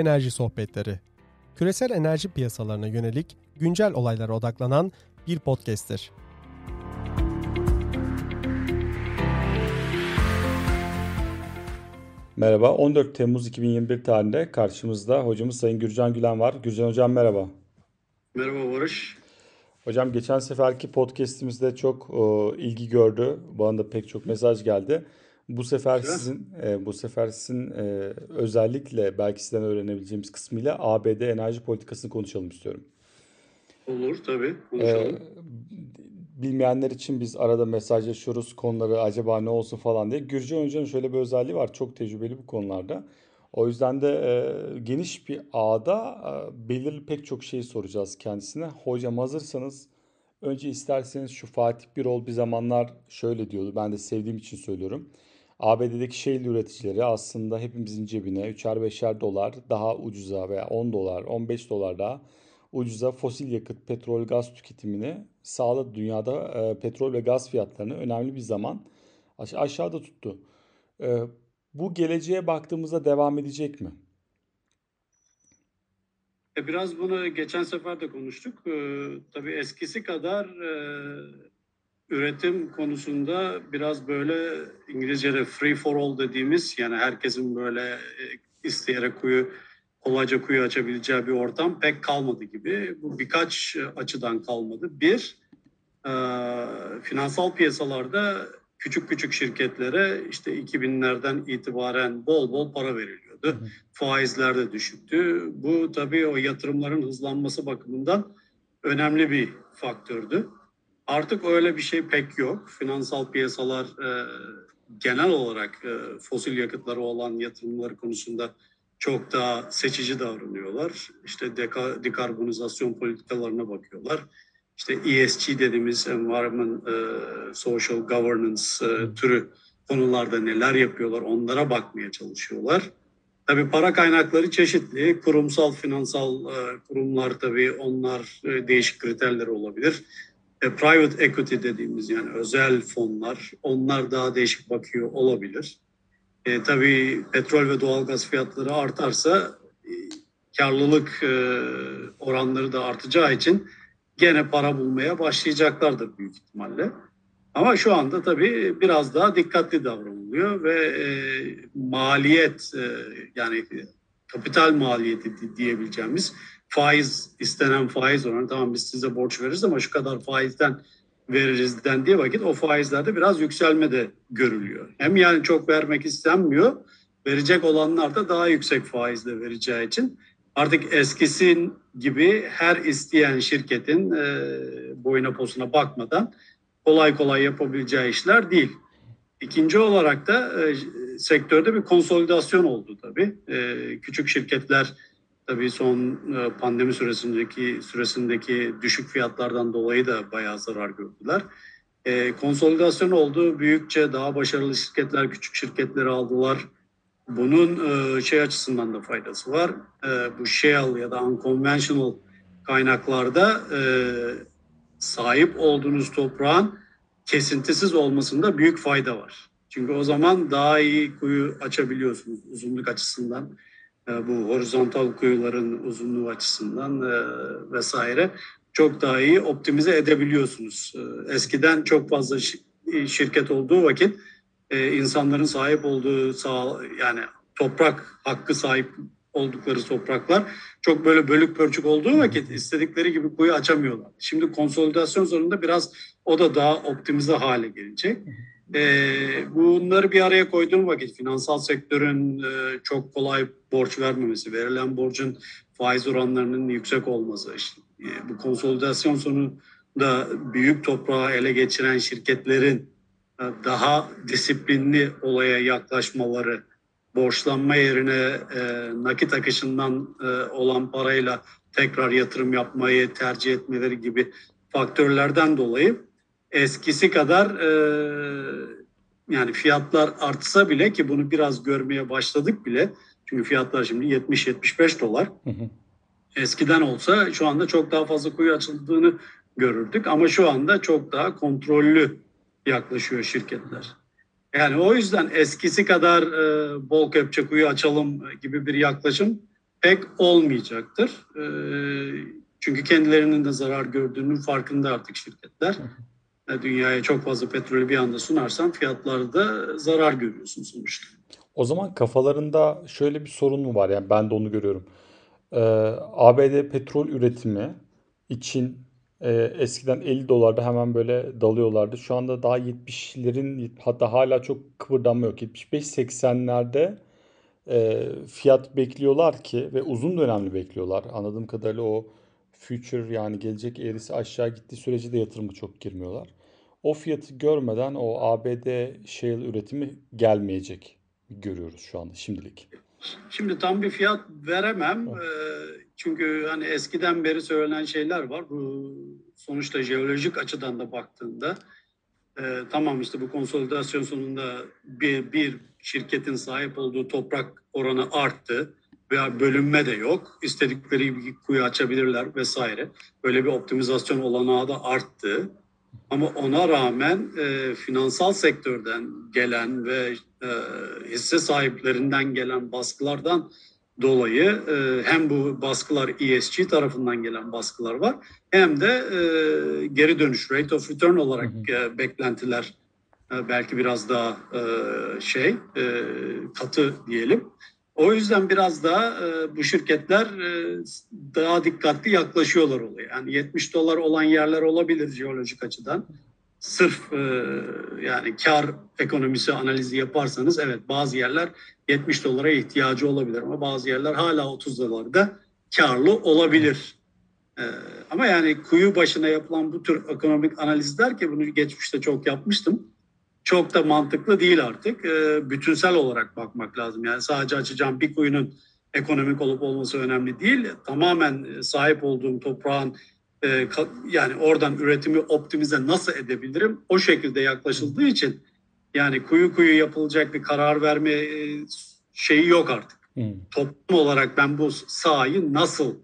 Enerji Sohbetleri. Küresel enerji piyasalarına yönelik güncel olaylara odaklanan bir podcast'tir. Merhaba, 14 Temmuz 2021 tarihinde karşımızda hocamız Sayın Gürcan Gülen var. Gürcan Hocam merhaba. Merhaba Barış. Hocam geçen seferki podcast'imizde çok o, ilgi gördü. Bana da pek çok mesaj geldi. Bu sefer Güzel. sizin e, bu sefer sizin e, özellikle belki sizden öğrenebileceğimiz kısmıyla ABD enerji politikasını konuşalım istiyorum. Olur tabii konuşalım. E, bilmeyenler için biz arada mesajlaşıyoruz konuları acaba ne olsun falan diye. Gürcan Hoca'nın şöyle bir özelliği var. Çok tecrübeli bu konularda. O yüzden de e, geniş bir ağda e, belirli pek çok şey soracağız kendisine. Hocam hazırsanız önce isterseniz şu Fatih Birol bir zamanlar şöyle diyordu. Ben de sevdiğim için söylüyorum. ABD'deki shale üreticileri aslında hepimizin cebine 3'er 5'er dolar daha ucuza veya 10 dolar 15 dolar daha ucuza fosil yakıt, petrol, gaz tüketimini sağladı. Dünyada e, petrol ve gaz fiyatlarını önemli bir zaman aş- aşağıda tuttu. E, bu geleceğe baktığımızda devam edecek mi? E, biraz bunu geçen sefer de konuştuk. Ee, tabii eskisi kadar e, üretim konusunda biraz böyle İngilizce'de free for all dediğimiz yani herkesin böyle e, isteyerek kuyu kolayca kuyu açabileceği bir ortam pek kalmadı gibi. Bu birkaç açıdan kalmadı. Bir, e, finansal piyasalarda küçük küçük şirketlere işte 2000'lerden itibaren bol bol para veriliyordu. Faizler de düşüktü. Bu tabii o yatırımların hızlanması bakımından önemli bir faktördü. Artık öyle bir şey pek yok. Finansal piyasalar e, genel olarak e, fosil yakıtları olan yatırımları konusunda çok daha seçici davranıyorlar. İşte deka, dekarbonizasyon politikalarına bakıyorlar. İşte ESG dediğimiz Environment e, Social Governance e, türü konularda neler yapıyorlar onlara bakmaya çalışıyorlar. Tabii para kaynakları çeşitli. Kurumsal, finansal e, kurumlar tabii onlar e, değişik kriterleri olabilir. E, private equity dediğimiz yani özel fonlar onlar daha değişik bakıyor olabilir. E, tabii petrol ve doğalgaz fiyatları artarsa e, karlılık e, oranları da artacağı için gene para bulmaya başlayacaklardır büyük ihtimalle. Ama şu anda tabii biraz daha dikkatli davranılıyor ve e, maliyet e, yani kapital maliyeti diyebileceğimiz faiz istenen faiz oranı tamam biz size borç veririz ama şu kadar faizden veririz dendiği vakit o faizlerde biraz yükselme de görülüyor. Hem yani çok vermek istenmiyor verecek olanlar da daha yüksek faizle vereceği için artık eskisin gibi her isteyen şirketin e, boyuna posuna bakmadan kolay kolay yapabileceği işler değil. İkinci olarak da e, sektörde bir konsolidasyon oldu tabii. E, küçük şirketler tabii son e, pandemi süresindeki süresindeki düşük fiyatlardan dolayı da bayağı zarar gördüler. E, konsolidasyon oldu. Büyükçe daha başarılı şirketler küçük şirketleri aldılar. Bunun e, şey açısından da faydası var. E, bu shale ya da unconventional kaynaklarda e, sahip olduğunuz toprağın kesintisiz olmasında büyük fayda var. Çünkü o zaman daha iyi kuyu açabiliyorsunuz uzunluk açısından. E, bu horizontal kuyuların uzunluğu açısından e, vesaire çok daha iyi optimize edebiliyorsunuz. E, eskiden çok fazla şirket olduğu vakit insanların sahip olduğu sağ, yani toprak hakkı sahip oldukları topraklar çok böyle bölük pörçük olduğu vakit istedikleri gibi kuyu açamıyorlar. Şimdi konsolidasyon zorunda biraz o da daha optimize hale gelecek. E, bunları bir araya koyduğum vakit finansal sektörün e, çok kolay borç vermemesi, verilen borcun faiz oranlarının yüksek olması, işte, e, bu konsolidasyon sonunda büyük toprağı ele geçiren şirketlerin e, daha disiplinli olaya yaklaşmaları, borçlanma yerine e, nakit akışından e, olan parayla tekrar yatırım yapmayı tercih etmeleri gibi faktörlerden dolayı eskisi kadar e, yani fiyatlar artsa bile ki bunu biraz görmeye başladık bile. Çünkü fiyatlar şimdi 70-75 dolar. Hı hı. Eskiden olsa şu anda çok daha fazla kuyu açıldığını görürdük ama şu anda çok daha kontrollü yaklaşıyor şirketler. Yani o yüzden eskisi kadar e, bol kepçe kuyu açalım gibi bir yaklaşım pek olmayacaktır. E, çünkü kendilerinin de zarar gördüğünün farkında artık şirketler. E, dünyaya çok fazla petrolü bir anda sunarsan fiyatlarda zarar görüyorsun sonuçta. O zaman kafalarında şöyle bir sorun mu var? Yani ben de onu görüyorum. Ee, ABD petrol üretimi için e, eskiden 50 dolarda hemen böyle dalıyorlardı. Şu anda daha 70'lerin hatta hala çok kıvırdanma yok. 75-80'lerde e, fiyat bekliyorlar ki ve uzun dönemli bekliyorlar. Anladığım kadarıyla o future yani gelecek eğrisi aşağı gittiği sürece de yatırımı çok girmiyorlar. O fiyatı görmeden o ABD shale üretimi gelmeyecek görüyoruz şu anda şimdilik. Şimdi tam bir fiyat veremem. Ee, çünkü hani eskiden beri söylenen şeyler var. Bu sonuçta jeolojik açıdan da baktığında tamam işte bu konsolidasyon sonunda bir, bir şirketin sahip olduğu toprak oranı arttı veya bölünme de yok. İstedikleri bir kuyu açabilirler vesaire. Böyle bir optimizasyon olanağı da arttı. Ama ona rağmen e, finansal sektörden gelen ve e, hisse sahiplerinden gelen baskılardan dolayı e, hem bu baskılar ESG tarafından gelen baskılar var hem de e, geri dönüş rate of return olarak e, beklentiler e, belki biraz daha e, şey e, katı diyelim. O yüzden biraz daha e, bu şirketler e, daha dikkatli yaklaşıyorlar olaya. Yani 70 dolar olan yerler olabilir jeolojik açıdan. Sırf e, yani kar ekonomisi analizi yaparsanız evet bazı yerler 70 dolara ihtiyacı olabilir ama bazı yerler hala 30 dolarda karlı olabilir. Ama yani kuyu başına yapılan bu tür ekonomik analizler ki bunu geçmişte çok yapmıştım çok da mantıklı değil artık. E, bütünsel olarak bakmak lazım. Yani sadece açacağım bir kuyunun ekonomik olup olması önemli değil. Tamamen e, sahip olduğum toprağın e, yani oradan üretimi optimize nasıl edebilirim? O şekilde yaklaşıldığı için yani kuyu kuyu yapılacak bir karar verme e, şeyi yok artık. Hmm. Toplum olarak ben bu sahayı nasıl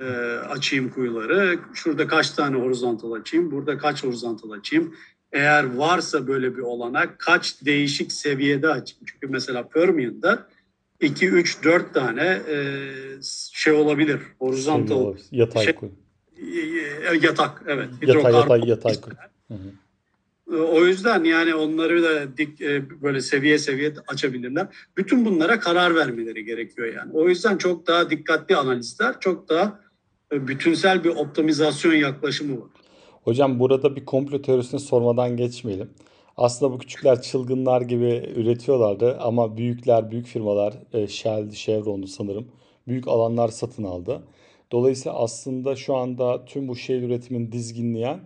e, açayım kuyuları? Şurada kaç tane horizontal açayım? Burada kaç horizontal açayım? Eğer varsa böyle bir olanak kaç değişik seviyede açayım. Çünkü mesela Permian'da 2, 3, 4 tane e, şey olabilir. Horizontal. Yatay şey, koy. E, yatak evet. Yatay yatay yatay koy. E, o yüzden yani onları da dik e, böyle seviye seviye açabilirler. Bütün bunlara karar vermeleri gerekiyor yani. O yüzden çok daha dikkatli analizler, çok daha bütünsel bir optimizasyon yaklaşımı var. Hocam burada bir komplo teorisini sormadan geçmeyelim. Aslında bu küçükler çılgınlar gibi üretiyorlardı ama büyükler, büyük firmalar, e, Shell'di, Chevron'du sanırım. Büyük alanlar satın aldı. Dolayısıyla aslında şu anda tüm bu shale üretimini dizginleyen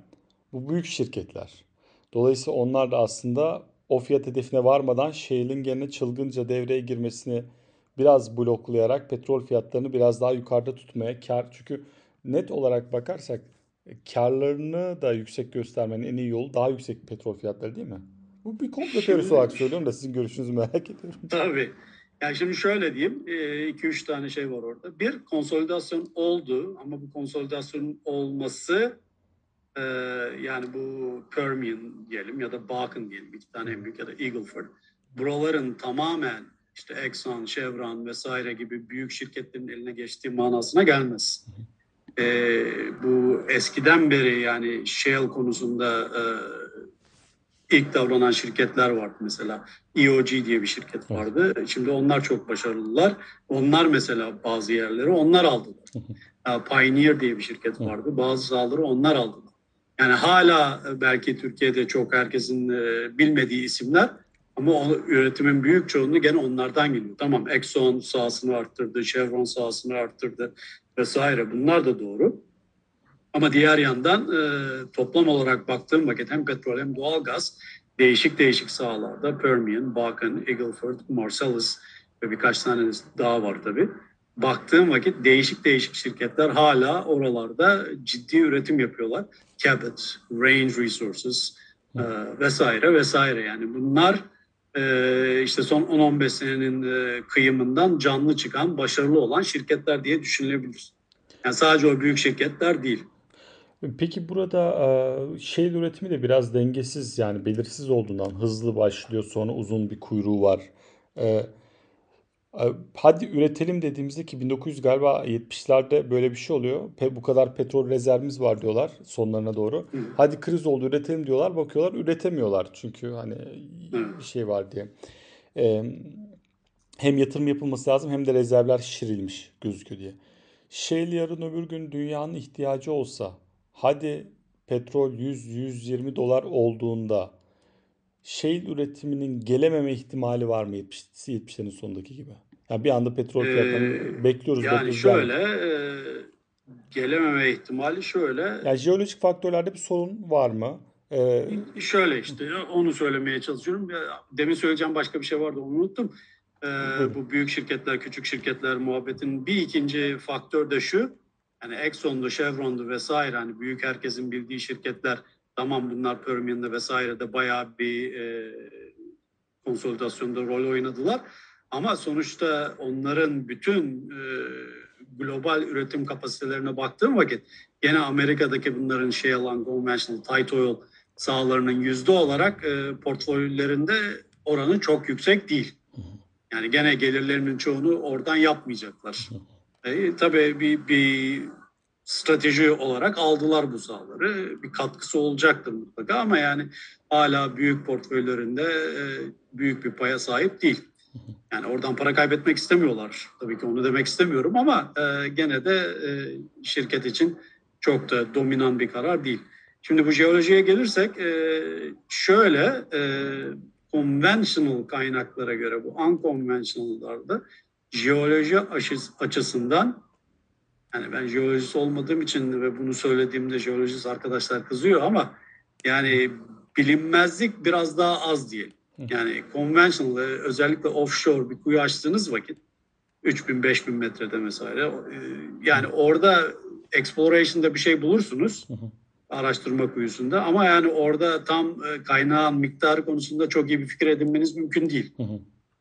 bu büyük şirketler. Dolayısıyla onlar da aslında o fiyat hedefine varmadan shale'in gene çılgınca devreye girmesini biraz bloklayarak petrol fiyatlarını biraz daha yukarıda tutmaya kar çünkü net olarak bakarsak karlarını da yüksek göstermenin en iyi yolu daha yüksek petrol fiyatları değil mi? Bu bir komplo teorisi olarak söylüyorum da sizin görüşünüzü merak ediyorum. Tabii. Yani şimdi şöyle diyeyim, 2-3 e, tane şey var orada. Bir, konsolidasyon oldu ama bu konsolidasyonun olması e, yani bu Permian diyelim ya da Bakken diyelim iki tane en büyük ya da Eagle Ford. Buraların tamamen işte Exxon, Chevron vesaire gibi büyük şirketlerin eline geçtiği manasına gelmez e, bu eskiden beri yani shale konusunda e, ilk davranan şirketler vardı mesela. EOG diye bir şirket vardı. Şimdi onlar çok başarılılar. Onlar mesela bazı yerleri onlar aldılar. Pioneer diye bir şirket vardı. Bazı sahaları onlar aldılar. Yani hala belki Türkiye'de çok herkesin e, bilmediği isimler ama o, üretimin büyük çoğunluğu gene onlardan geliyor. Tamam Exxon sahasını arttırdı, Chevron sahasını arttırdı, vesaire bunlar da doğru. Ama diğer yandan e, toplam olarak baktığım vakit hem petrol hem doğalgaz değişik değişik sahalarda Permian, Bakken, Eagle Ford, Marcellus ve birkaç tane daha var tabii. Baktığım vakit değişik değişik şirketler hala oralarda ciddi üretim yapıyorlar. Cabot, Range Resources e, vesaire vesaire yani bunlar işte son 10-15 senenin e, kıyımından canlı çıkan, başarılı olan şirketler diye düşünülebilir. Yani sadece o büyük şirketler değil. Peki burada şey üretimi de biraz dengesiz yani belirsiz olduğundan hızlı başlıyor sonra uzun bir kuyruğu var. E, Hadi üretelim dediğimizde ki 1900 galiba 70'lerde böyle bir şey oluyor. Bu kadar petrol rezervimiz var diyorlar sonlarına doğru. Hı. Hadi kriz oldu üretelim diyorlar. Bakıyorlar üretemiyorlar. Çünkü hani Hı. bir şey var diye. Ee, hem yatırım yapılması lazım hem de rezervler şişirilmiş gözüküyor diye. Shale yarın öbür gün dünyanın ihtiyacı olsa hadi petrol 100-120 dolar olduğunda shale üretiminin gelememe ihtimali var mı 70, 70'lerin sonundaki gibi? Yani bir anda petrol fiyatlarını ee, bekliyoruz. Yani bekliyoruz şöyle e, gelememe ihtimali şöyle. Yani jeolojik faktörlerde bir sorun var mı? Ee, şöyle işte onu söylemeye çalışıyorum. Demin söyleyeceğim başka bir şey vardı onu unuttum. Ee, bu büyük şirketler, küçük şirketler muhabbetin bir ikinci faktör de şu. Hani Exxon'du, Chevron'du vesaire hani büyük herkesin bildiği şirketler tamam bunlar Permian'da vesaire de bayağı bir e, konsolidasyonda rol oynadılar. Ama sonuçta onların bütün e, global üretim kapasitelerine baktığım vakit gene Amerika'daki bunların şey alan conventional tight oil sahalarının yüzde olarak e, portföylerinde oranı çok yüksek değil. Yani gene gelirlerinin çoğunu oradan yapmayacaklar. E, tabii bir, bir strateji olarak aldılar bu sahaları. Bir katkısı olacaktır mutlaka ama yani hala büyük portföylerinde e, büyük bir paya sahip değil. Yani oradan para kaybetmek istemiyorlar. Tabii ki onu demek istemiyorum ama e, gene de e, şirket için çok da dominan bir karar değil. Şimdi bu jeolojiye gelirsek şöyle conventional kaynaklara göre bu unconventional'larda jeoloji açısından yani ben jeolojist olmadığım için ve bunu söylediğimde jeolojist arkadaşlar kızıyor ama yani bilinmezlik biraz daha az diyelim. Yani conventional özellikle offshore bir kuyu açtığınız vakit 3000-5000 metrede mesela e, yani orada exploration'da bir şey bulursunuz araştırma kuyusunda ama yani orada tam e, kaynağın miktarı konusunda çok iyi bir fikir edinmeniz mümkün değil.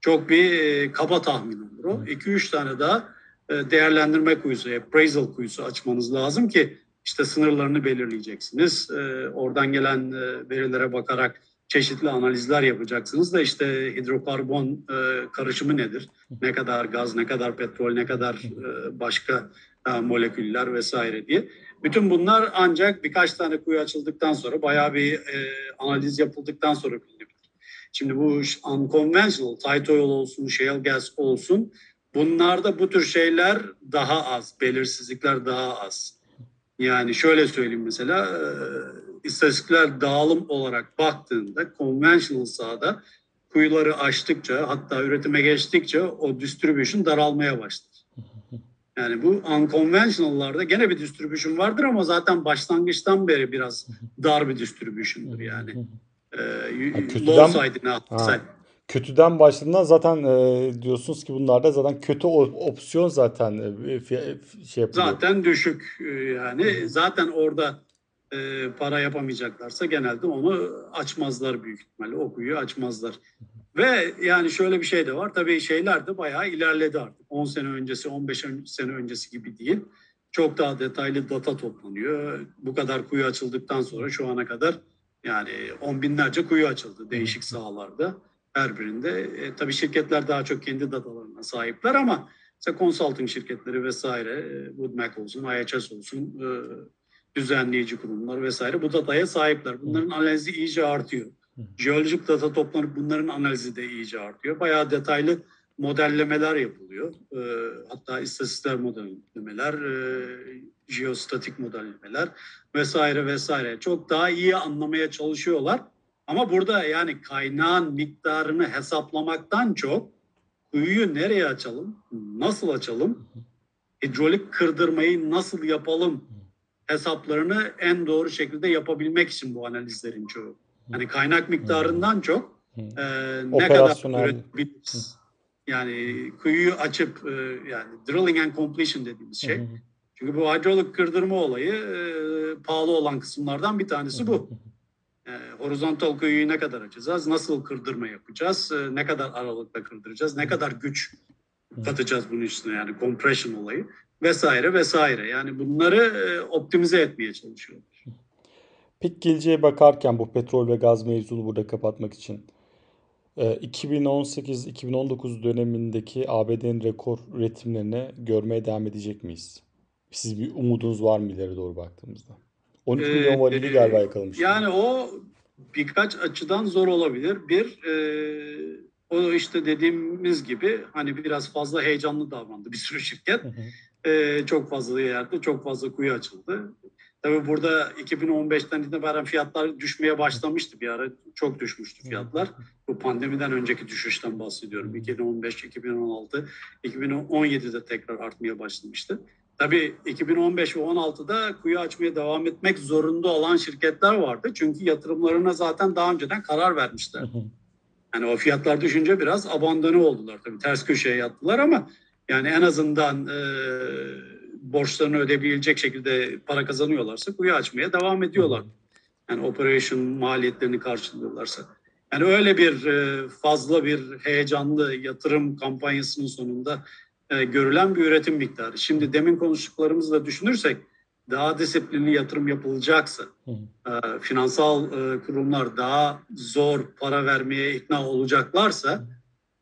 Çok bir e, kaba tahmin olur o. 2-3 tane daha değerlendirme kuyusu, appraisal kuyusu açmanız lazım ki işte sınırlarını belirleyeceksiniz. Oradan gelen verilere bakarak çeşitli analizler yapacaksınız da işte hidrokarbon e, karışımı nedir? Ne kadar gaz, ne kadar petrol, ne kadar e, başka e, moleküller vesaire diye. Bütün bunlar ancak birkaç tane kuyu açıldıktan sonra bayağı bir e, analiz yapıldıktan sonra bilinebilir. Şimdi bu unconventional, tight oil olsun, shale gas olsun bunlarda bu tür şeyler daha az, belirsizlikler daha az. Yani şöyle söyleyeyim mesela e, istatistikler dağılım olarak baktığında conventional sahada kuyuları açtıkça hatta üretime geçtikçe o distribution daralmaya başlar. Yani bu unconventional'larda gene bir distribution vardır ama zaten başlangıçtan beri biraz dar bir distribution'dır yani. Ee, low side'ine kötüden başladığında zaten e, diyorsunuz ki bunlarda zaten kötü opsiyon zaten e, şey yapıyor. Zaten düşük e, yani zaten orada e, para yapamayacaklarsa genelde onu açmazlar büyük ihtimalle. O kuyuyu açmazlar. Ve yani şöyle bir şey de var. Tabii şeyler de bayağı ilerledi artık. 10 sene öncesi, 15 sene öncesi gibi değil. Çok daha detaylı data toplanıyor. Bu kadar kuyu açıldıktan sonra şu ana kadar yani on binlerce kuyu açıldı değişik sahalarda. Her birinde. E, tabii şirketler daha çok kendi datalarına sahipler ama mesela consulting şirketleri vesaire, e, Wood olsun, IHS olsun, e, düzenleyici kurumlar vesaire bu dataya sahipler. Bunların analizi iyice artıyor. Jeolojik data toplanıp bunların analizi de iyice artıyor. Bayağı detaylı modellemeler yapılıyor. E, hatta istatistikler modellemeler, e, jeostatik modellemeler vesaire vesaire. Çok daha iyi anlamaya çalışıyorlar. Ama burada yani kaynağın miktarını hesaplamaktan çok kuyuyu nereye açalım, nasıl açalım, hidrolik kırdırmayı nasıl yapalım hesaplarını en doğru şekilde yapabilmek için bu analizlerin çoğu. Yani kaynak miktarından çok e, ne kadar üretebiliriz. Yani kuyuyu açıp e, yani drilling and completion dediğimiz şey. Çünkü bu hidrolik kırdırma olayı e, pahalı olan kısımlardan bir tanesi bu. Horizontal kuyuyu ne kadar açacağız? Nasıl kırdırma yapacağız? E, ne kadar aralıkta kırdıracağız? Ne kadar güç katacağız bunun üstüne yani compression olayı vesaire vesaire. Yani bunları e, optimize etmeye çalışıyorlar. Peki geleceğe bakarken bu petrol ve gaz mevzunu burada kapatmak için 2018-2019 e, dönemindeki ABD'nin rekor üretimlerini görmeye devam edecek miyiz? Siz bir umudunuz var mı ileri doğru baktığımızda? 13 ee, milyon varili galiba yakalamış. Yani o birkaç açıdan zor olabilir. Bir, e, o işte dediğimiz gibi hani biraz fazla heyecanlı davrandı bir sürü şirket. Hı hı. E, çok fazla yerde çok fazla kuyu açıldı. Tabii burada 2015'ten itibaren fiyatlar düşmeye başlamıştı bir ara. Çok düşmüştü fiyatlar. Bu pandemiden önceki düşüşten bahsediyorum. 2015, 2016, 2017'de tekrar artmaya başlamıştı. Tabii 2015 ve 16'da kuyu açmaya devam etmek zorunda olan şirketler vardı. Çünkü yatırımlarına zaten daha önceden karar vermişler. Yani o fiyatlar düşünce biraz abandone oldular. Tabii ters köşeye yattılar ama yani en azından e, borçlarını ödeyebilecek şekilde para kazanıyorlarsa kuyu açmaya devam ediyorlar. Yani operation maliyetlerini karşılıyorlarsa. Yani öyle bir e, fazla bir heyecanlı yatırım kampanyasının sonunda e, görülen bir üretim miktarı. Şimdi demin konuştuklarımızı da düşünürsek daha disiplinli yatırım yapılacaksa, e, finansal kurumlar daha zor para vermeye ikna olacaklarsa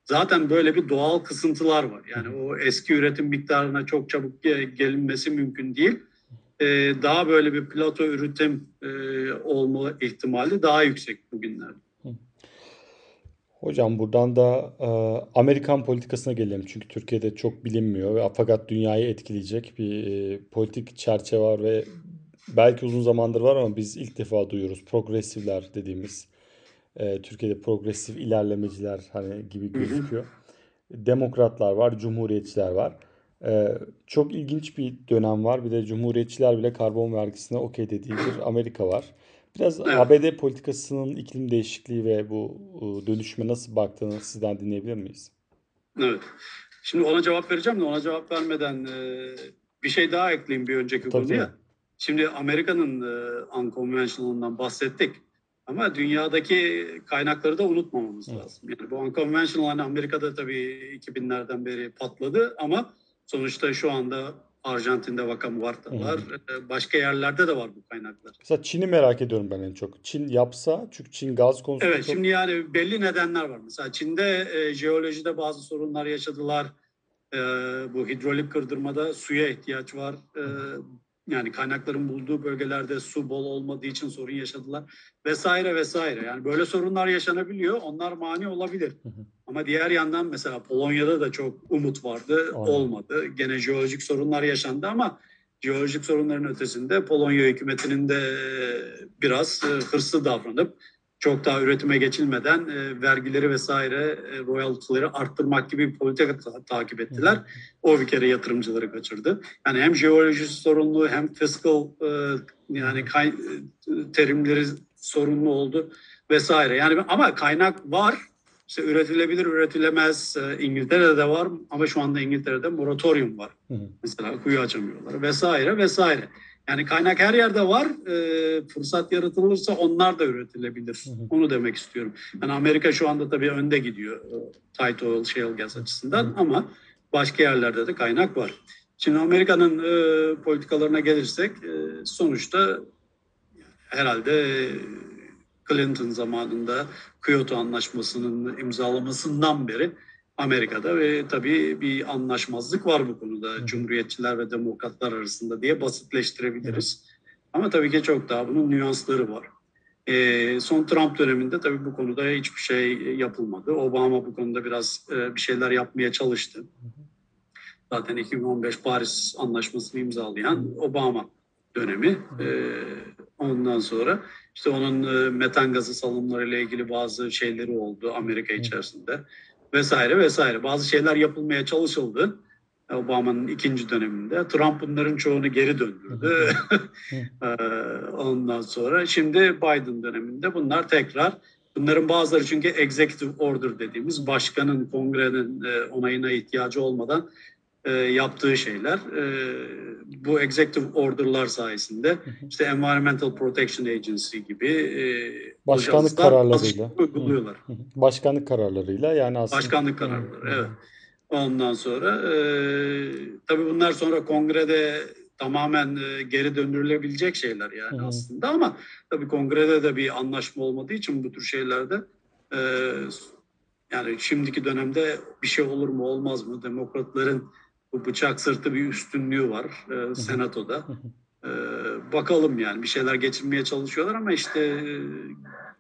zaten böyle bir doğal kısıntılar var. Yani o eski üretim miktarına çok çabuk gelinmesi mümkün değil. Ee, daha böyle bir plato üretim e, olma ihtimali daha yüksek bugünlerde. Hocam buradan da e, Amerikan politikasına gelelim. Çünkü Türkiye'de çok bilinmiyor ve fakat dünyayı etkileyecek bir e, politik çerçeve var ve belki uzun zamandır var ama biz ilk defa duyuyoruz. Progresifler dediğimiz e, Türkiye'de progresif ilerlemeciler hani gibi gözüküyor. Demokratlar var, cumhuriyetçiler var. E, çok ilginç bir dönem var. Bir de cumhuriyetçiler bile karbon vergisine okey dediği bir Amerika var. Biraz evet. ABD politikasının iklim değişikliği ve bu dönüşme nasıl baktığını sizden dinleyebilir miyiz? Evet. Şimdi ona cevap vereceğim de ona cevap vermeden e, bir şey daha ekleyeyim bir önceki Tabii. konuya. Şimdi Amerika'nın e, unconventional'ından bahsettik. Ama dünyadaki kaynakları da unutmamamız evet. lazım. Yani bu unconventional hani Amerika'da tabii 2000'lerden beri patladı ama sonuçta şu anda Arjantin'de Vaca Muerta var. Hmm. Başka yerlerde de var bu kaynaklar. Mesela Çin'i merak ediyorum ben en çok. Çin yapsa çünkü Çin gaz konusunda Evet çok... şimdi yani belli nedenler var. Mesela Çin'de e, jeolojide bazı sorunlar yaşadılar. E, bu hidrolik kırdırmada suya ihtiyaç var. E, yani kaynakların bulduğu bölgelerde su bol olmadığı için sorun yaşadılar vesaire vesaire. Yani böyle sorunlar yaşanabiliyor. Onlar mani olabilir. Ama diğer yandan mesela Polonya'da da çok umut vardı. Aynen. Olmadı. Gene jeolojik sorunlar yaşandı ama jeolojik sorunların ötesinde Polonya hükümetinin de biraz e, hırslı davranıp çok daha üretime geçilmeden e, vergileri vesaire e, royaltıları arttırmak gibi bir politika ta- takip ettiler. O bir kere yatırımcıları kaçırdı. Yani hem jeoloji sorunlu hem fiscal e, yani kay- e, terimleri sorunlu oldu vesaire. Yani ama kaynak var. İşte üretilebilir, üretilemez. E, İngiltere'de de var ama şu anda İngiltere'de moratorium var. Hı hı. Mesela kuyu açamıyorlar vesaire vesaire. Yani kaynak her yerde var. E, fırsat yaratılırsa onlar da üretilebilir. Hı hı. Onu demek istiyorum. Yani Amerika şu anda tabii önde gidiyor tight oil, shale gas açısından hı hı. ama başka yerlerde de kaynak var. Şimdi Amerika'nın e, politikalarına gelirsek e, sonuçta herhalde Clinton zamanında Kyoto Anlaşması'nın imzalamasından beri Amerika'da ve tabii bir anlaşmazlık var bu konuda Hı. Cumhuriyetçiler ve Demokratlar arasında diye basitleştirebiliriz. Hı. Ama tabii ki çok daha bunun nüansları var. E, son Trump döneminde tabii bu konuda hiçbir şey yapılmadı. Obama bu konuda biraz e, bir şeyler yapmaya çalıştı. Zaten 2015 Paris Anlaşması'nı imzalayan Obama dönemi. E, ondan sonra işte onun e, metan gazı salımları ile ilgili bazı şeyleri oldu Amerika içerisinde vesaire vesaire. Bazı şeyler yapılmaya çalışıldı. Obama'nın ikinci döneminde. Trump bunların çoğunu geri döndürdü. Ee, ondan sonra şimdi Biden döneminde bunlar tekrar bunların bazıları çünkü executive order dediğimiz başkanın kongrenin e, onayına ihtiyacı olmadan e, yaptığı şeyler. E, bu executive order'lar sayesinde işte Environmental Protection Agency gibi e, başkanlık kararlarıyla uyguluyorlar. Başkanlık kararlarıyla yani aslında. Başkanlık kararları evet. Ondan sonra e, tabii bunlar sonra kongrede tamamen e, geri döndürülebilecek şeyler yani Hı. aslında ama tabii kongrede de bir anlaşma olmadığı için bu tür şeylerde e, yani şimdiki dönemde bir şey olur mu olmaz mı? Demokratların bu bıçak sırtı bir üstünlüğü var e, senatoda. E, bakalım yani bir şeyler geçirmeye çalışıyorlar ama işte e,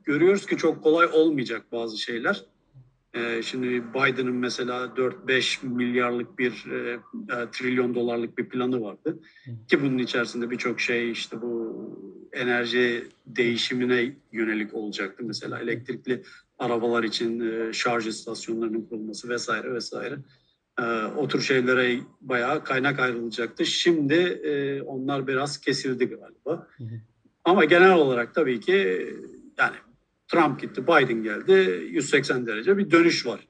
görüyoruz ki çok kolay olmayacak bazı şeyler. E, şimdi Biden'ın mesela 4-5 milyarlık bir e, e, trilyon dolarlık bir planı vardı. Ki bunun içerisinde birçok şey işte bu enerji değişimine yönelik olacaktı. Mesela elektrikli arabalar için e, şarj istasyonlarının kurulması vesaire vesaire. E, o tür şeylere bayağı kaynak ayrılacaktı. Şimdi e, onlar biraz kesildi galiba. Hı hı. Ama genel olarak tabii ki yani Trump gitti, Biden geldi. 180 derece bir dönüş var.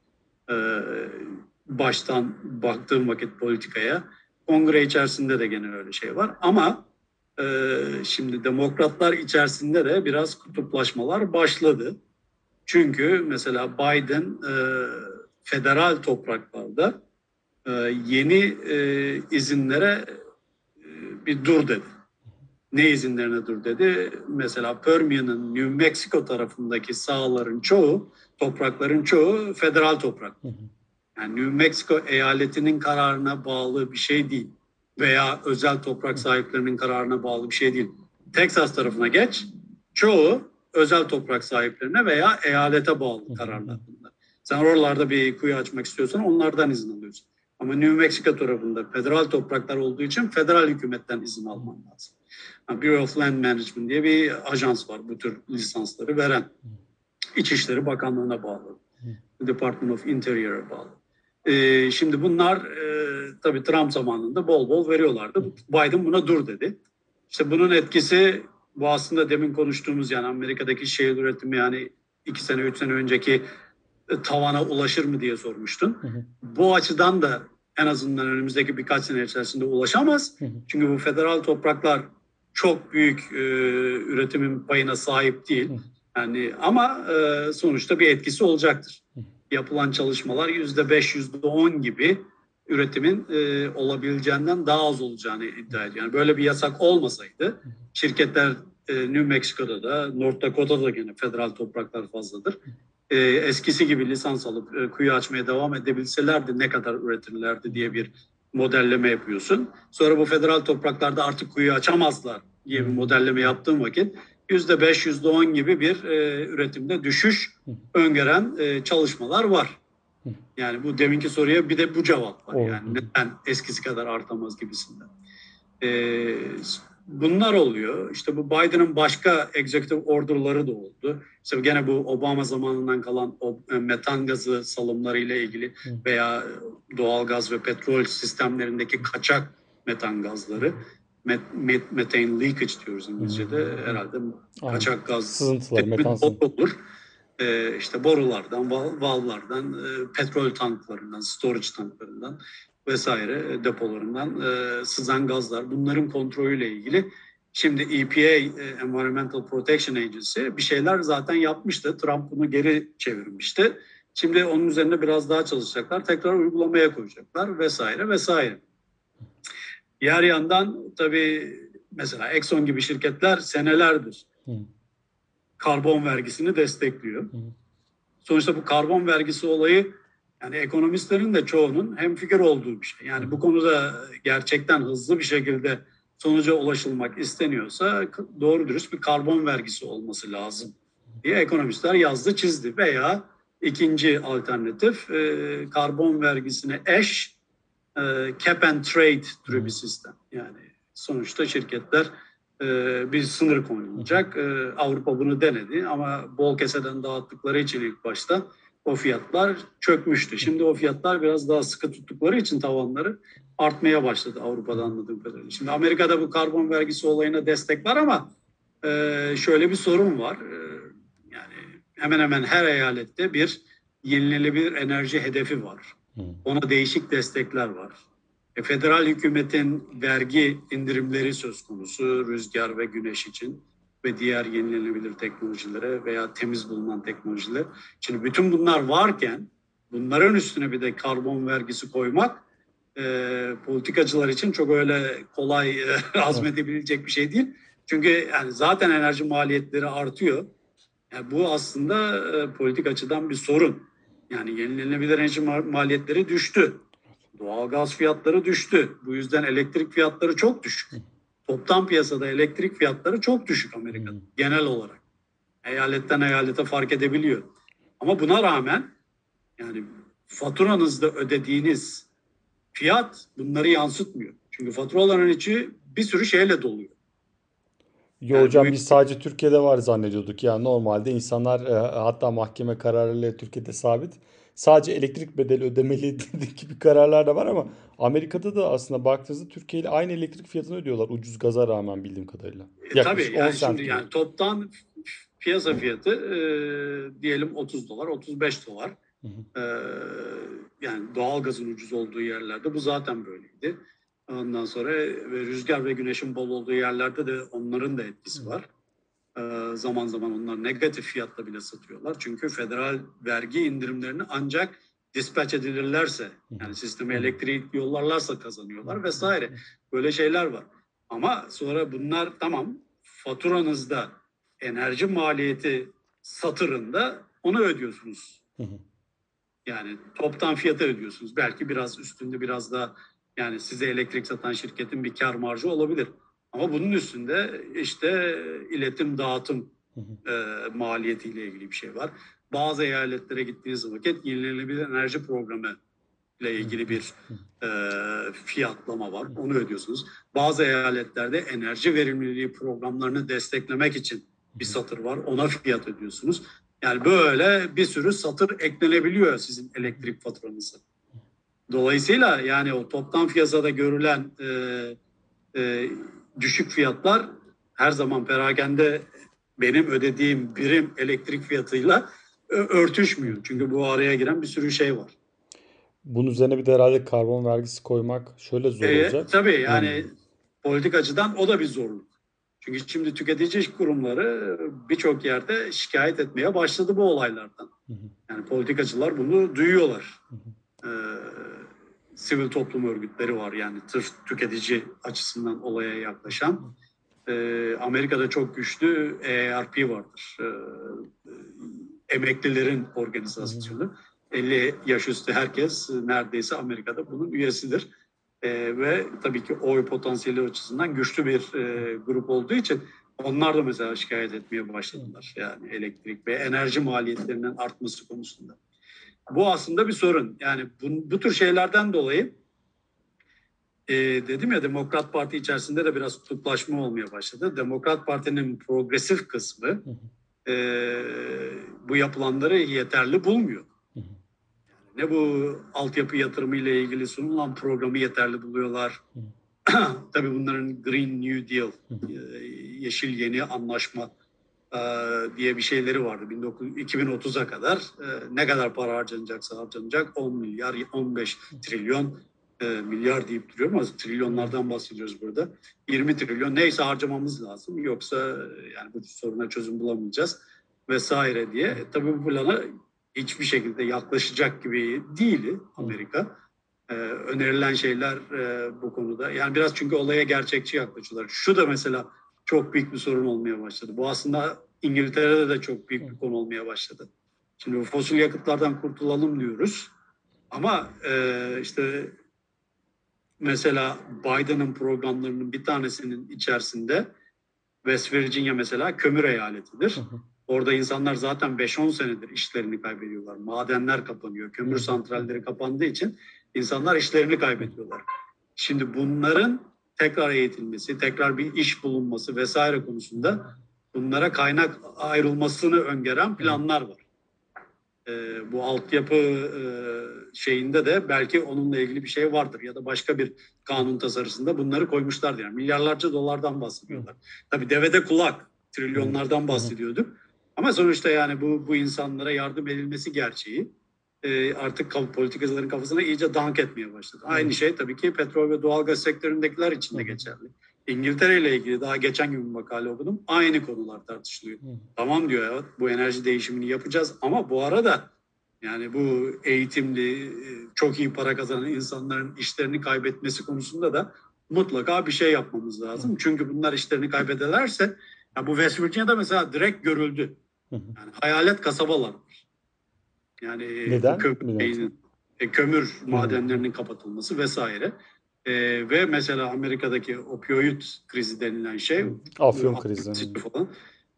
E, baştan baktığım vakit politikaya. Kongre içerisinde de gene öyle şey var. Ama e, şimdi demokratlar içerisinde de biraz kutuplaşmalar başladı. Çünkü mesela Biden e, federal topraklarda e, yeni e, izinlere e, bir dur dedi. Ne izinlerine dur dedi? Mesela Permian'ın New Mexico tarafındaki sahaların çoğu, toprakların çoğu federal toprak. Yani New Mexico eyaletinin kararına bağlı bir şey değil. Veya özel toprak sahiplerinin kararına bağlı bir şey değil. Texas tarafına geç, çoğu özel toprak sahiplerine veya eyalete bağlı kararlar bunlar. Sen oralarda bir kuyu açmak istiyorsan onlardan izin alıyorsun. Ama New Mexico tarafında federal topraklar olduğu için federal hükümetten izin alman lazım. Yani Bureau of Land Management diye bir ajans var bu tür lisansları veren. İçişleri Bakanlığı'na bağlı. Department of Interior'a bağlı. Ee, şimdi bunlar e, tabii Trump zamanında bol bol veriyorlardı. Biden buna dur dedi. İşte bunun etkisi bu aslında demin konuştuğumuz yani Amerika'daki şehir üretimi yani iki sene üç sene önceki e, tavana ulaşır mı diye sormuştun. Hı hı. Bu açıdan da en azından önümüzdeki birkaç sene içerisinde ulaşamaz. Çünkü bu federal topraklar çok büyük e, üretimin payına sahip değil. Yani ama e, sonuçta bir etkisi olacaktır. Yapılan çalışmalar yüzde beş, yüzde on gibi üretimin e, olabileceğinden daha az olacağını iddia ediyor. Yani böyle bir yasak olmasaydı şirketler e, New Mexico'da da North Dakota'da da gene federal topraklar fazladır. E, eskisi gibi lisans alıp e, kuyu açmaya devam edebilselerdi ne kadar üretirlerdi diye bir modelleme yapıyorsun. Sonra bu federal topraklarda artık kuyu açamazlar diye bir modelleme yaptığım vakit yüzde beş, yüzde on gibi bir e, üretimde düşüş öngören e, çalışmalar var. Yani bu deminki soruya bir de bu cevap var. Yani neden eskisi kadar artamaz gibisinden. Ee, bunlar oluyor. İşte bu Biden'ın başka executive order'ları da oldu. İşte gene bu Obama zamanından kalan o e, metan gazı salımları ile ilgili veya doğal gaz ve petrol sistemlerindeki kaçak metan gazları. Met, met, methane leakage diyoruz İngilizce'de. Herhalde kaçak gaz sızıntılar, metan olur e, işte borulardan, vallardan, e, petrol tanklarından, storage tanklarından vesaire e, depolarından e, sızan gazlar bunların kontrolüyle ilgili şimdi EPA e, Environmental Protection Agency bir şeyler zaten yapmıştı. Trump bunu geri çevirmişti. Şimdi onun üzerinde biraz daha çalışacaklar. Tekrar uygulamaya koyacaklar vesaire vesaire. Diğer yandan tabii mesela Exxon gibi şirketler senelerdir karbon vergisini destekliyor. Sonuçta bu karbon vergisi olayı yani ekonomistlerin de çoğunun hem fikir olduğu bir şey. Yani bu konuda gerçekten hızlı bir şekilde sonuca ulaşılmak isteniyorsa doğru dürüst bir karbon vergisi olması lazım diye ekonomistler yazdı çizdi veya ikinci alternatif e, karbon vergisine eş e, cap and trade türü bir sistem. Yani sonuçta şirketler e, bir sınır konulacak. E, Avrupa bunu denedi ama bol keseden dağıttıkları için ilk başta o fiyatlar çökmüştü. Şimdi o fiyatlar biraz daha sıkı tuttukları için tavanları artmaya başladı Avrupa'da anladığım kadarıyla. Şimdi Amerika'da bu karbon vergisi olayına destek var ama e, şöyle bir sorun var. yani hemen hemen her eyalette bir yenilenebilir enerji hedefi var. Ona değişik destekler var. E, federal hükümetin vergi indirimleri söz konusu rüzgar ve güneş için ve diğer yenilenebilir teknolojilere veya temiz bulunan teknolojiler. Şimdi bütün bunlar varken bunların üstüne bir de karbon vergisi koymak e, politikacılar için çok öyle kolay e, azmedebilecek bir şey değil. Çünkü yani zaten enerji maliyetleri artıyor. Yani bu aslında e, politik açıdan bir sorun. Yani yenilenebilir enerji maliyetleri düştü. Doğalgaz fiyatları düştü. Bu yüzden elektrik fiyatları çok düşük. Toptan piyasada elektrik fiyatları çok düşük Amerika'da genel olarak. Eyaletten eyalete fark edebiliyor. Ama buna rağmen yani faturanızda ödediğiniz fiyat bunları yansıtmıyor. Çünkü faturaların içi bir sürü şeyle doluyor. Yo yani hocam büyük... biz sadece Türkiye'de var zannediyorduk. Yani normalde insanlar e, hatta mahkeme kararıyla Türkiye'de sabit. Sadece elektrik bedeli ödemeli gibi kararlar da var ama Amerika'da da aslında baktığınızda Türkiye ile aynı elektrik fiyatını ödüyorlar ucuz gaza rağmen bildiğim kadarıyla. E, tabii yani şimdi yani toptan piyasa fiyatı e, diyelim 30 dolar, 35 dolar. Hı hı. E, yani doğalgazın ucuz olduğu yerlerde bu zaten böyleydi. Ondan sonra ve rüzgar ve güneşin bol olduğu yerlerde de onların da etkisi var. Ee, zaman zaman onlar negatif fiyatla bile satıyorlar. Çünkü federal vergi indirimlerini ancak dispatch edilirlerse yani sisteme elektriği yollarlarsa kazanıyorlar vesaire. Böyle şeyler var. Ama sonra bunlar tamam faturanızda enerji maliyeti satırında onu ödüyorsunuz. Yani toptan fiyatı ödüyorsunuz. Belki biraz üstünde biraz da yani size elektrik satan şirketin bir kar marjı olabilir. Ama bunun üstünde işte iletim dağıtım e, maliyetiyle ilgili bir şey var. Bazı eyaletlere gittiğiniz vakit yenilenebilir enerji programı ile ilgili bir e, fiyatlama var. Onu ödüyorsunuz. Bazı eyaletlerde enerji verimliliği programlarını desteklemek için bir satır var. Ona fiyat ödüyorsunuz. Yani böyle bir sürü satır eklenebiliyor sizin elektrik faturanıza. Dolayısıyla yani o toptan piyasada görülen e, e, düşük fiyatlar her zaman perakende benim ödediğim birim elektrik fiyatıyla örtüşmüyor. Çünkü bu araya giren bir sürü şey var. Bunun üzerine bir de herhalde karbon vergisi koymak şöyle zor e, olacak. Tabii yani hmm. politik açıdan o da bir zorluk. Çünkü şimdi tüketici kurumları birçok yerde şikayet etmeye başladı bu olaylardan. Yani politikacılar bunu duyuyorlar. Ee, sivil toplum örgütleri var yani tır tüketici açısından olaya yaklaşan. Ee, Amerika'da çok güçlü ERP vardır. Ee, emeklilerin organizasyonu. 50 yaş üstü herkes neredeyse Amerika'da bunun üyesidir. Ee, ve tabii ki oy potansiyeli açısından güçlü bir e, grup olduğu için onlar da mesela şikayet etmeye başladılar. Yani elektrik ve enerji maliyetlerinin artması konusunda. Bu aslında bir sorun. Yani bu, bu tür şeylerden dolayı e, dedim ya Demokrat Parti içerisinde de biraz kutuplaşma olmaya başladı. Demokrat Parti'nin progresif kısmı e, bu yapılanları yeterli bulmuyor. Yani ne bu altyapı yatırımı ile ilgili sunulan programı yeterli buluyorlar. Tabii bunların Green New Deal, e, yeşil yeni anlaşma diye bir şeyleri vardı. 2030'a kadar e, ne kadar para harcanacaksa harcanacak 10 milyar, 15 trilyon e, milyar deyip duruyorum ama trilyonlardan bahsediyoruz burada. 20 trilyon neyse harcamamız lazım yoksa yani bu soruna çözüm bulamayacağız vesaire diye. E, tabii bu plana hiçbir şekilde yaklaşacak gibi değil Amerika. E, önerilen şeyler e, bu konuda. Yani biraz çünkü olaya gerçekçi yaklaşıyorlar. Şu da mesela çok büyük bir sorun olmaya başladı. Bu aslında İngiltere'de de çok büyük bir konu olmaya başladı. Şimdi bu fosil yakıtlardan kurtulalım diyoruz. Ama e, işte mesela Biden'ın programlarının bir tanesinin içerisinde West Virginia mesela kömür eyaletidir. Orada insanlar zaten 5-10 senedir işlerini kaybediyorlar. Madenler kapanıyor, kömür santralleri kapandığı için insanlar işlerini kaybediyorlar. Şimdi bunların tekrar eğitilmesi, tekrar bir iş bulunması vesaire konusunda bunlara kaynak ayrılmasını öngören planlar var. E, bu altyapı e, şeyinde de belki onunla ilgili bir şey vardır ya da başka bir kanun tasarısında bunları koymuşlar yani milyarlarca dolardan bahsediyorlar. Tabii devede kulak trilyonlardan bahsediyorduk. Ama sonuçta yani bu bu insanlara yardım edilmesi gerçeği e, artık politikacıların kafasına iyice dank etmeye başladı. Aynı şey tabii ki petrol ve doğalgaz sektöründekiler için de geçerli. İngiltere ile ilgili daha geçen gün bir makale okudum. Aynı konular tartışılıyor. Hı. Tamam diyor ya bu enerji değişimini yapacağız ama bu arada yani bu eğitimli, e, çok iyi para kazanan insanların işlerini kaybetmesi konusunda da mutlaka bir şey yapmamız lazım. Hı. Çünkü bunlar işlerini kaybederlerse ya bu West Virginia'da mesela direkt görüldü. Yani hayalet kasabalar var. Yani Neden? kömür, e, kömür madenlerinin kapatılması vesaire. E, ve mesela Amerika'daki opioid krizi denilen şey Afyon krizi falan.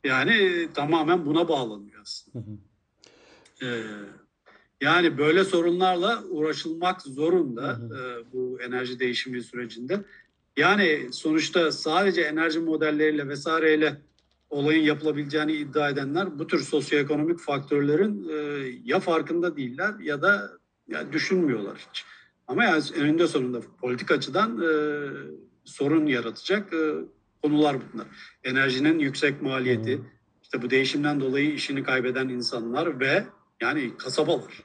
Yani tamamen buna bağlanıyor aslında. E, yani böyle sorunlarla uğraşılmak zorunda e, bu enerji değişimi sürecinde. Yani sonuçta sadece enerji modelleriyle vesaireyle olayın yapılabileceğini iddia edenler bu tür sosyoekonomik faktörlerin e, ya farkında değiller ya da ya düşünmüyorlar hiç. Ama yani eninde sonunda politik açıdan e, sorun yaratacak e, konular bunlar. Enerjinin yüksek maliyeti, hmm. işte bu değişimden dolayı işini kaybeden insanlar ve yani kasabalar.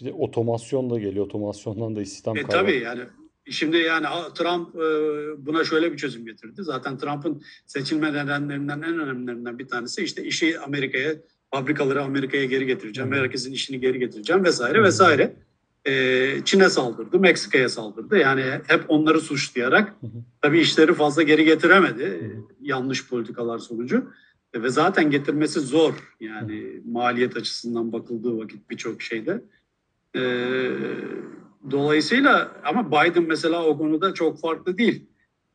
Bir de otomasyon da geliyor. Otomasyondan da istihdam e, Tabii yani Şimdi yani Trump e, buna şöyle bir çözüm getirdi. Zaten Trump'ın seçilme nedenlerinden en önemlilerinden bir tanesi işte işi Amerika'ya, fabrikaları Amerika'ya geri getireceğim, herkesin işini geri getireceğim vesaire vesaire. E, Çin'e saldırdı, Meksika'ya saldırdı. Yani hep onları suçlayarak tabii işleri fazla geri getiremedi yanlış politikalar sonucu. E, ve zaten getirmesi zor yani maliyet açısından bakıldığı vakit birçok şeyde. Eee Dolayısıyla ama Biden mesela o konuda çok farklı değil.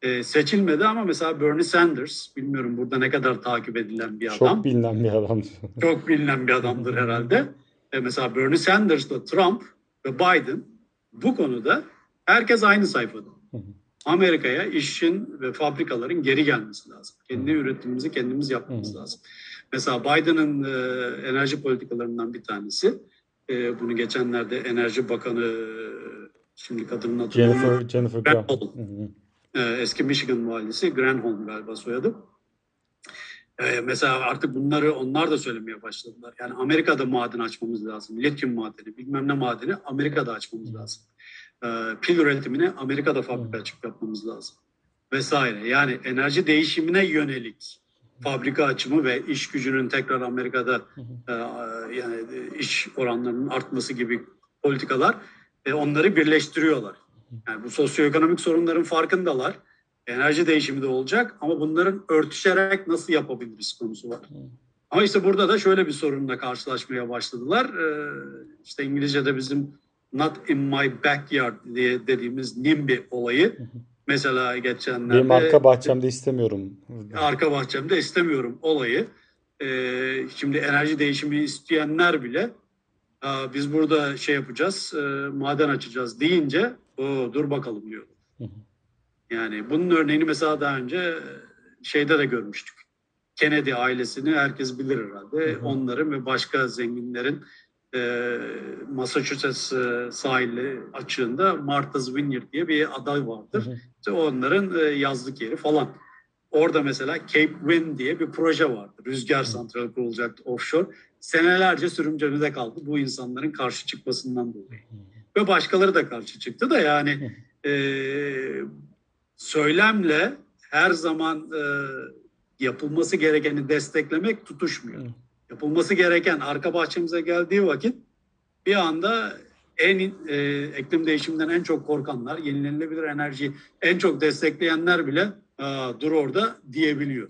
Ee, seçilmedi ama mesela Bernie Sanders, bilmiyorum burada ne kadar takip edilen bir adam. Çok bilinen bir adam. çok bilinen bir adamdır herhalde. Ee, mesela Bernie Sanders'la Trump ve Biden bu konuda herkes aynı sayfada. Amerika'ya işin ve fabrikaların geri gelmesi lazım. Kendi üretimimizi kendimiz yapmamız lazım. Mesela Biden'ın e, enerji politikalarından bir tanesi e, bunu geçenlerde Enerji Bakanı şimdi kadının adı Jennifer, Jennifer Granholm. E, eski Michigan valisi Granholm galiba soyadı. E, mesela artık bunları onlar da söylemeye başladılar. Yani Amerika'da maden açmamız lazım. Lityum madeni, bilmem ne madeni Amerika'da açmamız lazım. E, pil üretimini Amerika'da fabrika açıp yapmamız lazım. Vesaire. Yani enerji değişimine yönelik fabrika açımı ve iş gücünün tekrar Amerika'da e, yani iş oranlarının artması gibi politikalar e, onları birleştiriyorlar. Yani bu sosyoekonomik sorunların farkındalar. Enerji değişimi de olacak ama bunların örtüşerek nasıl yapabiliriz konusu var. Ama işte burada da şöyle bir sorunla karşılaşmaya başladılar. Ee, işte İngilizce'de bizim not in my backyard diye dediğimiz NIMBY olayı Mesela geçenlerde... Benim arka bahçemde istemiyorum. Arka bahçemde istemiyorum olayı. Ee, şimdi enerji değişimi isteyenler bile biz burada şey yapacağız, e, maden açacağız deyince o dur bakalım diyor. Yani bunun örneğini mesela daha önce şeyde de görmüştük. Kennedy ailesini herkes bilir herhalde. Hı hı. Onların ve başka zenginlerin e, Massachusetts sahili açığında Martha's Vineyard diye bir aday vardır. Hı hı. İşte onların e, yazlık yeri falan. Orada mesela Cape Wind diye bir proje vardı. Rüzgar santrali kurulacaktı offshore. Senelerce sürümcemede kaldı bu insanların karşı çıkmasından dolayı. Ve başkaları da karşı çıktı da yani e, söylemle her zaman e, yapılması gerekeni desteklemek tutuşmuyor yapılması gereken arka bahçemize geldiği vakit bir anda en e, iklim değişiminden en çok korkanlar, yenilenebilir enerjiyi en çok destekleyenler bile dur orada diyebiliyor.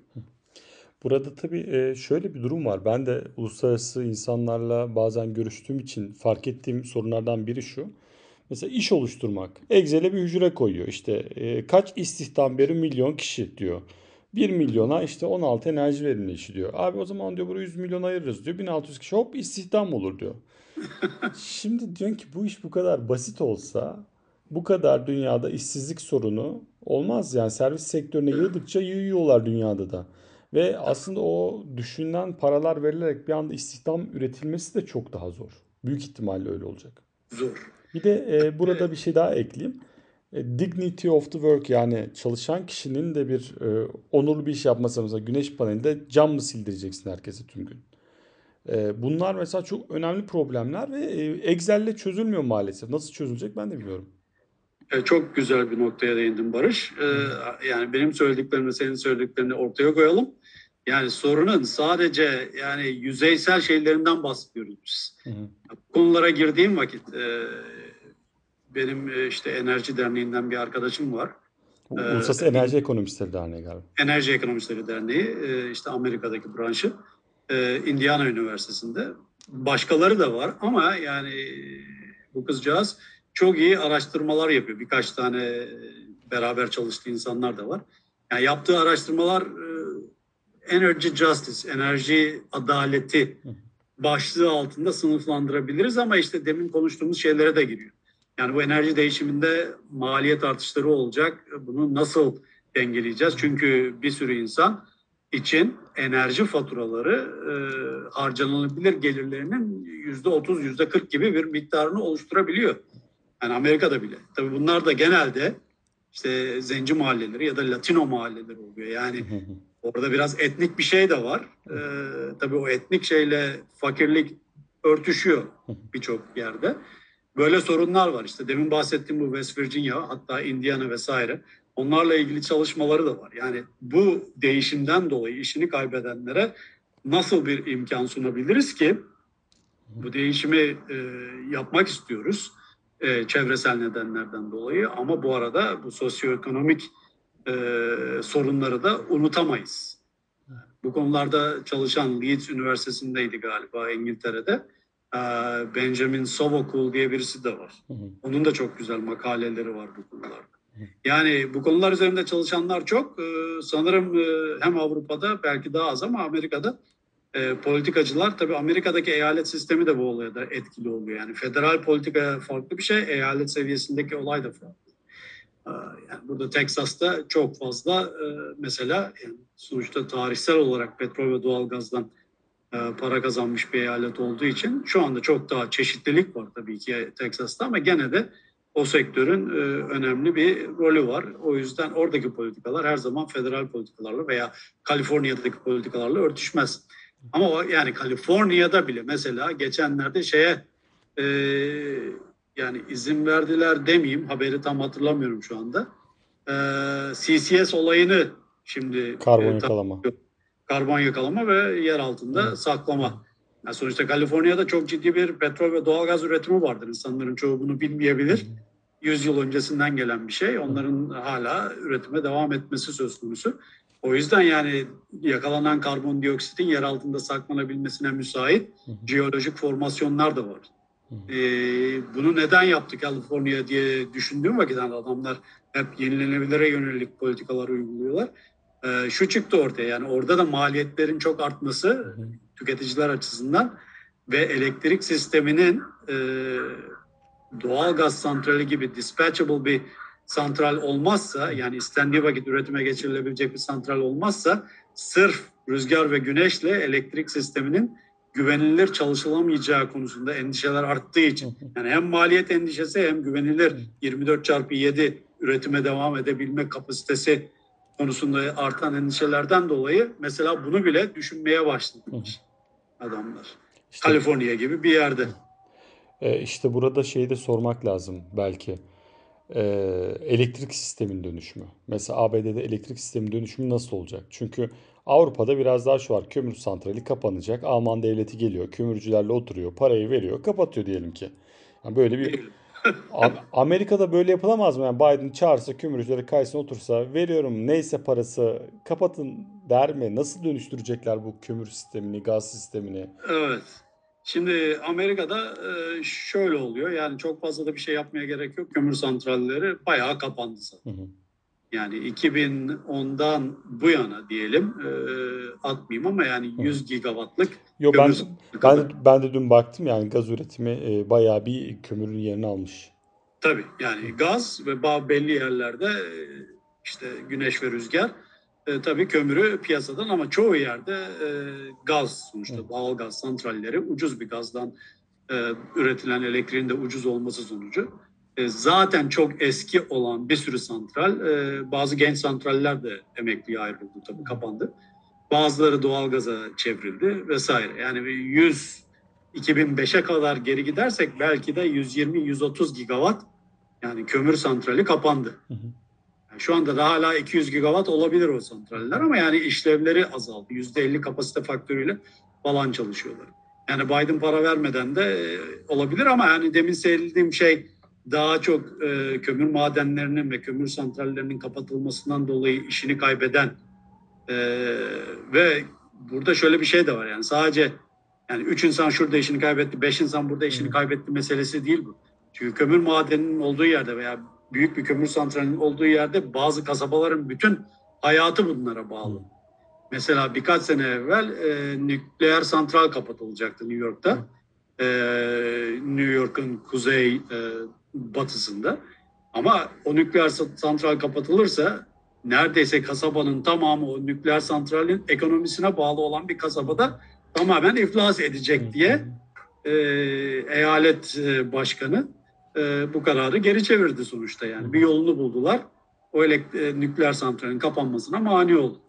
Burada tabii şöyle bir durum var. Ben de uluslararası insanlarla bazen görüştüğüm için fark ettiğim sorunlardan biri şu. Mesela iş oluşturmak. Excel'e bir hücre koyuyor. İşte kaç istihdam verir milyon kişi diyor. 1 milyona işte 16 enerji verimli işi diyor. Abi o zaman diyor buraya 100 milyon ayırırız diyor. 1600 kişi hop istihdam olur diyor. Şimdi diyorsun ki bu iş bu kadar basit olsa bu kadar dünyada işsizlik sorunu olmaz yani servis sektörüne yığdıkça yığıyorlar dünyada da. Ve aslında o düşünülen paralar verilerek bir anda istihdam üretilmesi de çok daha zor. Büyük ihtimalle öyle olacak. Zor. Bir de e, burada bir şey daha ekleyeyim. E, dignity of the work yani çalışan kişinin de bir e, onurlu bir iş yapması mesela güneş panelinde cam mı sildireceksin herkese tüm gün? E, bunlar mesela çok önemli problemler ve e, Excel'le çözülmüyor maalesef. Nasıl çözülecek ben de bilmiyorum. E, çok güzel bir noktaya değindin Barış. E, yani benim söylediklerimi senin söylediklerini ortaya koyalım. Yani sorunun sadece yani yüzeysel şeylerinden bahsediyoruz biz. Hı hı. Konulara girdiğim vakit e, benim e, işte Enerji Derneği'nden bir arkadaşım var. Uluslararası ee, Enerji Ekonomistleri Derneği galiba. Enerji Ekonomistleri Derneği e, işte Amerika'daki branşı. e, Indiana Üniversitesi'nde. Başkaları da var ama yani bu kızcağız çok iyi araştırmalar yapıyor. Birkaç tane beraber çalıştığı insanlar da var. Yani yaptığı araştırmalar energy justice, enerji adaleti başlığı altında sınıflandırabiliriz ama işte demin konuştuğumuz şeylere de giriyor. Yani bu enerji değişiminde maliyet artışları olacak. Bunu nasıl dengeleyeceğiz? Çünkü bir sürü insan için enerji faturaları e, harcanabilir gelirlerinin yüzde otuz, yüzde kırk gibi bir miktarını oluşturabiliyor. Yani Amerika'da bile. Tabii bunlar da genelde işte zenci mahalleleri ya da Latino mahalleleri oluyor. Yani orada biraz etnik bir şey de var. Ee, tabii o etnik şeyle fakirlik örtüşüyor birçok yerde. Böyle sorunlar var. İşte demin bahsettiğim bu West Virginia hatta Indiana vesaire. Onlarla ilgili çalışmaları da var. Yani bu değişimden dolayı işini kaybedenlere nasıl bir imkan sunabiliriz ki bu değişimi e, yapmak istiyoruz e, çevresel nedenlerden dolayı ama bu arada bu sosyoekonomik e, sorunları da unutamayız. Bu konularda çalışan Leeds Üniversitesi'ndeydi galiba İngiltere'de. E, Benjamin Sovacool diye birisi de var. Onun da çok güzel makaleleri var bu konularda. Yani bu konular üzerinde çalışanlar çok. E, sanırım e, hem Avrupa'da belki daha az ama Amerika'da e, politikacılar tabii Amerika'daki eyalet sistemi de bu olaya da etkili oluyor. Yani federal politika farklı bir şey, eyalet seviyesindeki olay da farklı. E, yani burada Teksas'ta çok fazla e, mesela yani sonuçta tarihsel olarak petrol ve doğalgazdan e, para kazanmış bir eyalet olduğu için şu anda çok daha çeşitlilik var tabii ki Teksas'ta ama gene de o sektörün e, önemli bir rolü var. O yüzden oradaki politikalar her zaman federal politikalarla veya Kaliforniya'daki politikalarla örtüşmez. Ama o yani Kaliforniya'da bile mesela geçenlerde şeye e, yani izin verdiler demeyeyim haberi tam hatırlamıyorum şu anda. E, CCS olayını şimdi karbon e, yakalama. Karbon yakalama ve yer altında Hı. saklama. Yani sonuçta Kaliforniya'da çok ciddi bir petrol ve doğalgaz üretimi vardır. İnsanların çoğu bunu bilmeyebilir. Hı. 100 yıl öncesinden gelen bir şey. Onların hala üretime devam etmesi söz konusu. O yüzden yani yakalanan karbondioksitin yer altında saklanabilmesine müsait jeolojik formasyonlar da var. Ee, bunu neden yaptı Kaliforniya diye düşündüğüm vakit adamlar hep yenilenebilire yönelik politikalar uyguluyorlar. Ee, şu çıktı ortaya. Yani orada da maliyetlerin çok artması tüketiciler açısından ve elektrik sisteminin e, doğal gaz santrali gibi dispatchable bir santral olmazsa yani istendiği vakit üretime geçirilebilecek bir santral olmazsa sırf rüzgar ve güneşle elektrik sisteminin güvenilir çalışılamayacağı konusunda endişeler arttığı için. Yani hem maliyet endişesi hem güvenilir 24 çarpı 7 üretime devam edebilme kapasitesi konusunda artan endişelerden dolayı mesela bunu bile düşünmeye başlamış adamlar. İşte, Kaliforniya gibi bir yerde. E, işte burada şeyi de sormak lazım belki e, elektrik sistemin dönüşümü. Mesela ABD'de elektrik sistemin dönüşümü nasıl olacak? Çünkü Avrupa'da biraz daha şu var. Kömür santrali kapanacak. Alman devleti geliyor. Kömürcülerle oturuyor. Parayı veriyor. Kapatıyor diyelim ki. Yani böyle bir Amerika'da böyle yapılamaz mı? Yani Biden çağırsa kömürcüleri kaysın otursa veriyorum neyse parası kapatın der mi? Nasıl dönüştürecekler bu kömür sistemini, gaz sistemini? Evet. Şimdi Amerika'da e, şöyle oluyor. Yani çok fazla da bir şey yapmaya gerek yok. Kömür santralleri bayağı kapandı zaten. Hı hı. Yani 2010'dan bu yana diyelim e, atmayayım ama yani 100 gigawattlık Yo, ben, ben, ben de dün baktım yani gaz üretimi e, bayağı bir kömürün yerini almış. Tabii yani gaz ve belli yerlerde işte güneş ve rüzgar e, tabii kömürü piyasadan ama çoğu yerde e, gaz sonuçta doğal gaz santralleri ucuz bir gazdan e, üretilen elektriğin de ucuz olması sonucu. e, zaten çok eski olan bir sürü santral e, bazı genç santraller de emekliye ayrıldı tabii kapandı. Bazıları doğal gaza çevrildi vesaire. Yani 100 2005'e kadar geri gidersek belki de 120-130 gigawatt yani kömür santrali kapandı. Hı hı. Şu anda da hala 200 gigawatt olabilir o santraller ama yani işlevleri azaldı. %50 kapasite faktörüyle falan çalışıyorlar. Yani Biden para vermeden de e, olabilir ama yani demin söylediğim şey daha çok e, kömür madenlerinin ve kömür santrallerinin kapatılmasından dolayı işini kaybeden e, ve burada şöyle bir şey de var yani sadece yani üç insan şurada işini kaybetti, beş insan burada işini kaybetti meselesi değil bu. Çünkü kömür madeninin olduğu yerde veya büyük bir kömür santralinin olduğu yerde bazı kasabaların bütün hayatı bunlara bağlı. Mesela birkaç sene evvel e, nükleer santral kapatılacaktı New York'ta. E, New York'un kuzey e, batısında. Ama o nükleer santral kapatılırsa neredeyse kasabanın tamamı o nükleer santralin ekonomisine bağlı olan bir kasabada tamamen iflas edecek diye e, eyalet e, başkanı e, bu kararı geri çevirdi sonuçta yani. Bir yolunu buldular. O elekt- e, nükleer santralin kapanmasına mani oldu.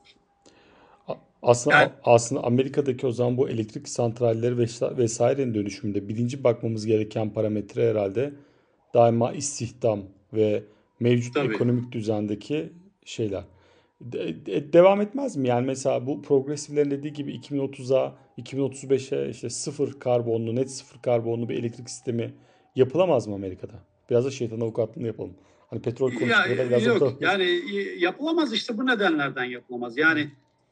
Aslında Yani- aslında Amerika'daki o zaman bu elektrik santralleri vesa- vesairenin dönüşümünde birinci bakmamız gereken parametre herhalde daima istihdam ve mevcut Tabii. ekonomik düzendeki şeyler. De- de- devam etmez mi? Yani mesela bu progresiflerin dediği gibi 2030'a, 2035'e işte sıfır karbonlu, net sıfır karbonlu bir elektrik sistemi yapılamaz mı Amerika'da? Biraz da şeytan avukatlığını yapalım. Hani petrol Ya, konusunda da biraz yok da- yani e, yapılamaz işte bu nedenlerden yapılamaz. Yani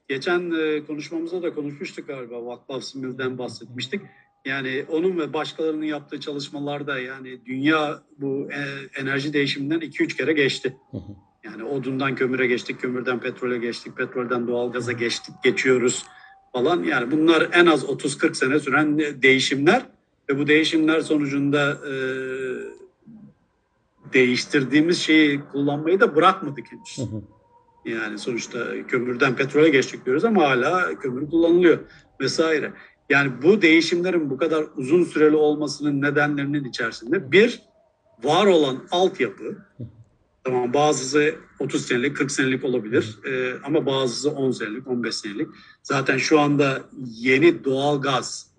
geçen e, konuşmamızda da konuşmuştuk galiba Vaclav Smil'den bahsetmiştik. Yani onun ve başkalarının yaptığı çalışmalarda yani dünya bu e, enerji değişiminden 2-3 kere geçti. Yani odundan kömüre geçtik, kömürden petrole geçtik, petrolden doğalgaza geçtik, geçiyoruz falan. Yani bunlar en az 30-40 sene süren değişimler ve bu değişimler sonucunda e, değiştirdiğimiz şeyi kullanmayı da bırakmadık henüz. Hı hı. Yani sonuçta kömürden petrole geçtik diyoruz ama hala kömür kullanılıyor vesaire. Yani bu değişimlerin bu kadar uzun süreli olmasının nedenlerinin içerisinde bir var olan altyapı tamam bazısı 30 senelik 40 senelik olabilir Ee, ama bazısı 10 senelik 15 senelik. Zaten şu anda yeni doğal gaz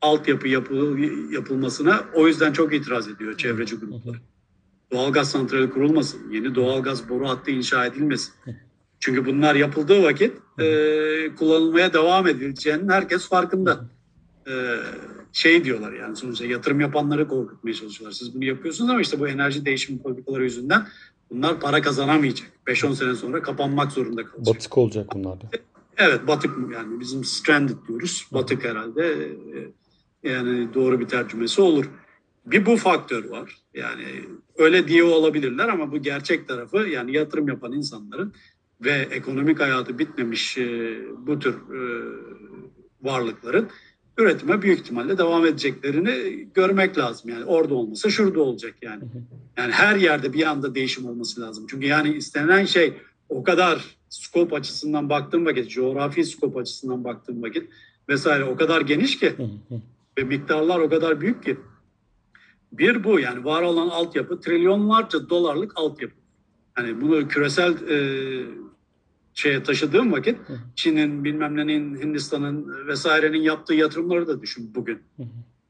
altyapı yapı, yapılmasına o yüzden çok itiraz ediyor çevreci gruplar. Doğalgaz santrali kurulmasın, yeni doğalgaz boru hattı inşa edilmesin. Çünkü bunlar yapıldığı vakit e, kullanılmaya devam edileceğinin herkes farkında. E, şey diyorlar yani sonuçta yatırım yapanları korkutmaya çalışıyorlar. Siz bunu yapıyorsunuz ama işte bu enerji değişimi politikaları yüzünden bunlar para kazanamayacak. 5-10 sene sonra kapanmak zorunda kalacak. Batık olacak bunlar da. Evet batık yani bizim stranded diyoruz. Batık herhalde yani doğru bir tercümesi olur. Bir bu faktör var. Yani öyle diye olabilirler ama bu gerçek tarafı yani yatırım yapan insanların ve ekonomik hayatı bitmemiş e, bu tür e, varlıkların üretime büyük ihtimalle devam edeceklerini görmek lazım. Yani orada olmasa şurada olacak yani. Yani her yerde bir anda değişim olması lazım. Çünkü yani istenen şey o kadar skop açısından baktığım vakit, coğrafi skop açısından baktığım vakit vesaire o kadar geniş ki ve miktarlar o kadar büyük ki. Bir bu yani var olan altyapı trilyonlarca dolarlık altyapı. Yani bunu küresel e, şeye taşıdığım vakit. Çin'in bilmem nenin Hindistan'ın vesairenin yaptığı yatırımları da düşün bugün.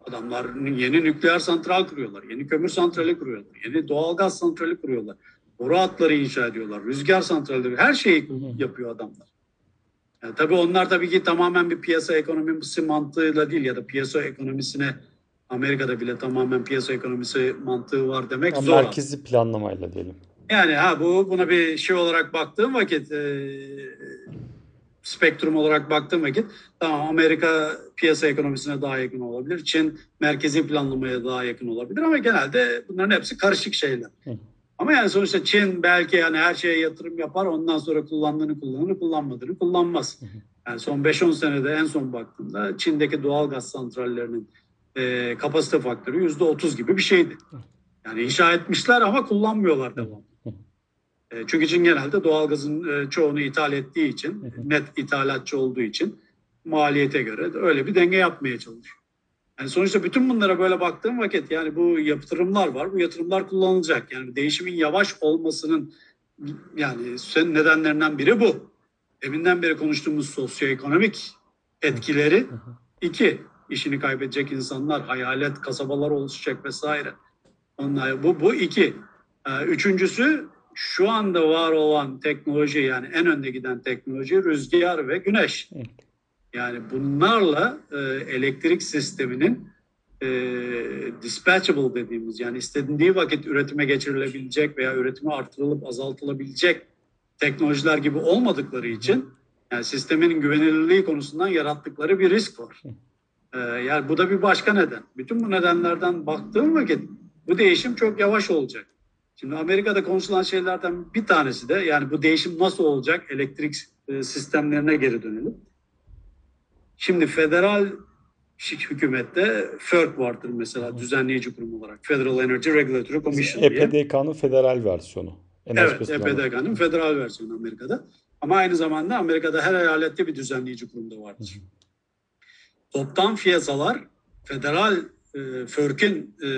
Adamlar yeni nükleer santral kuruyorlar, yeni kömür santrali kuruyorlar, yeni doğalgaz santrali kuruyorlar. Boru hatları inşa ediyorlar, rüzgar santralleri, her şeyi yapıyor adamlar. Yani tabii onlar tabii ki tamamen bir piyasa ekonomisi mantığıyla değil ya da piyasa ekonomisine Amerika'da bile tamamen piyasa ekonomisi mantığı var demek Ama zor. merkezi planlamayla diyelim. Yani ha bu buna bir şey olarak baktığım vakit e, spektrum olarak baktığım vakit tamam Amerika piyasa ekonomisine daha yakın olabilir. Çin merkezi planlamaya daha yakın olabilir ama genelde bunların hepsi karışık şeyler. Hı. Ama yani sonuçta Çin belki yani her şeye yatırım yapar ondan sonra kullandığını kullanır kullanmadığını kullanmaz. Yani son 5-10 senede en son baktığımda Çin'deki doğal gaz santrallerinin e, kapasite faktörü %30 gibi bir şeydi. Yani inşa etmişler ama kullanmıyorlar devam. E, Çünkü Çin genelde doğalgazın e, çoğunu ithal ettiği için, net ithalatçı olduğu için maliyete göre de öyle bir denge yapmaya çalışıyor. Yani sonuçta bütün bunlara böyle baktığım vakit yani bu yatırımlar var. Bu yatırımlar kullanılacak. Yani değişimin yavaş olmasının yani nedenlerinden biri bu. Deminden beri konuştuğumuz sosyoekonomik etkileri. İki işini kaybedecek insanlar, hayalet kasabalar oluşacak vesaire. Onlar bu bu iki. Ee, Üçüncüsü şu anda var olan teknoloji yani en önde giden teknoloji rüzgar ve güneş. Evet. Yani bunlarla e, elektrik sisteminin e, dispatchable dediğimiz yani istendiği vakit üretime geçirilebilecek veya üretimi artırılıp azaltılabilecek teknolojiler gibi olmadıkları için Yani sistemin güvenilirliği konusundan yarattıkları bir risk var. Ee, yani bu da bir başka neden. Bütün bu nedenlerden baktığım vakit bu değişim çok yavaş olacak. Şimdi Amerika'da konuşulan şeylerden bir tanesi de yani bu değişim nasıl olacak elektrik e, sistemlerine geri dönelim. Şimdi federal hükümette FERC vardır mesela düzenleyici kurum olarak. Federal Energy Regulatory Commission diye. EPDK'nın federal versiyonu. Enerji evet, EPDK'nın federal versiyonu Amerika'da. Ama aynı zamanda Amerika'da her eyalette bir düzenleyici kurumda vardır. Toptan piyasalar federal e, FERC'in e,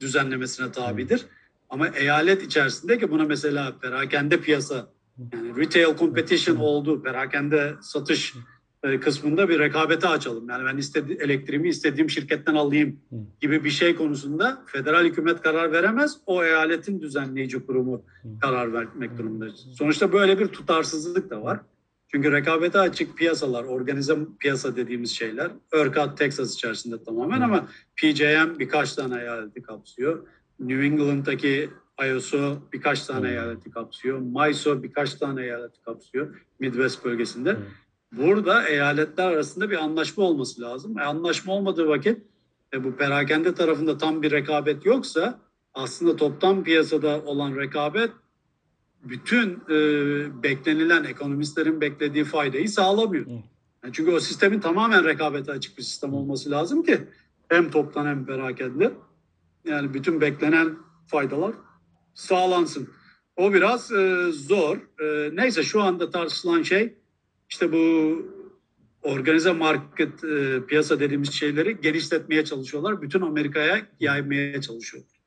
düzenlemesine tabidir. Ama eyalet içerisinde ki buna mesela perakende piyasa yani retail competition olduğu perakende satış e, kısmında bir rekabete açalım. Yani ben istedi, elektriğimi istediğim şirketten alayım gibi bir şey konusunda federal hükümet karar veremez. O eyaletin düzenleyici kurumu karar vermek durumunda. Sonuçta böyle bir tutarsızlık da var. Çünkü rekabete açık piyasalar, organize piyasa dediğimiz şeyler, ERCOT Texas içerisinde tamamen ama PJM birkaç tane eyaleti kapsıyor. New England'daki IOSO birkaç tane eyaleti kapsıyor. MISO birkaç tane eyaleti kapsıyor Midwest bölgesinde. Burada eyaletler arasında bir anlaşma olması lazım. E, anlaşma olmadığı vakit e, bu perakende tarafında tam bir rekabet yoksa aslında toptan piyasada olan rekabet bütün e, beklenilen ekonomistlerin beklediği faydayı sağlamıyor. Yani çünkü o sistemin tamamen rekabete açık bir sistem olması lazım ki hem toptan hem perakende yani bütün beklenen faydalar sağlansın. O biraz e, zor. E, neyse şu anda tartışılan şey işte bu organize market e, piyasa dediğimiz şeyleri genişletmeye çalışıyorlar. Bütün Amerika'ya yaymaya çalışıyorlar.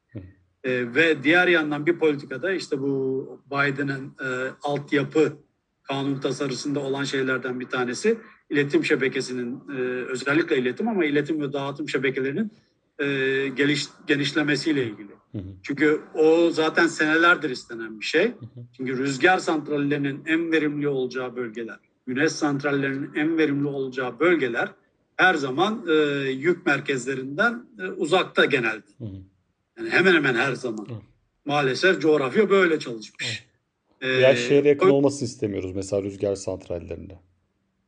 E, ve diğer yandan bir politikada işte bu Biden'ın e, altyapı kanun tasarısında olan şeylerden bir tanesi iletim şebekesinin e, özellikle iletim ama iletim ve dağıtım şebekelerinin e, geliş, genişlemesiyle ilgili. Hı hı. Çünkü o zaten senelerdir istenen bir şey. Hı hı. Çünkü rüzgar santrallerinin en verimli olacağı bölgeler güneş santrallerinin en verimli olacağı bölgeler her zaman e, yük merkezlerinden e, uzakta genelde. Yani hemen hemen her zaman. Hı. Maalesef coğrafya böyle çalışmış. Hı. Ee, şehre yakın o, olmasını istemiyoruz mesela rüzgar santrallerinde.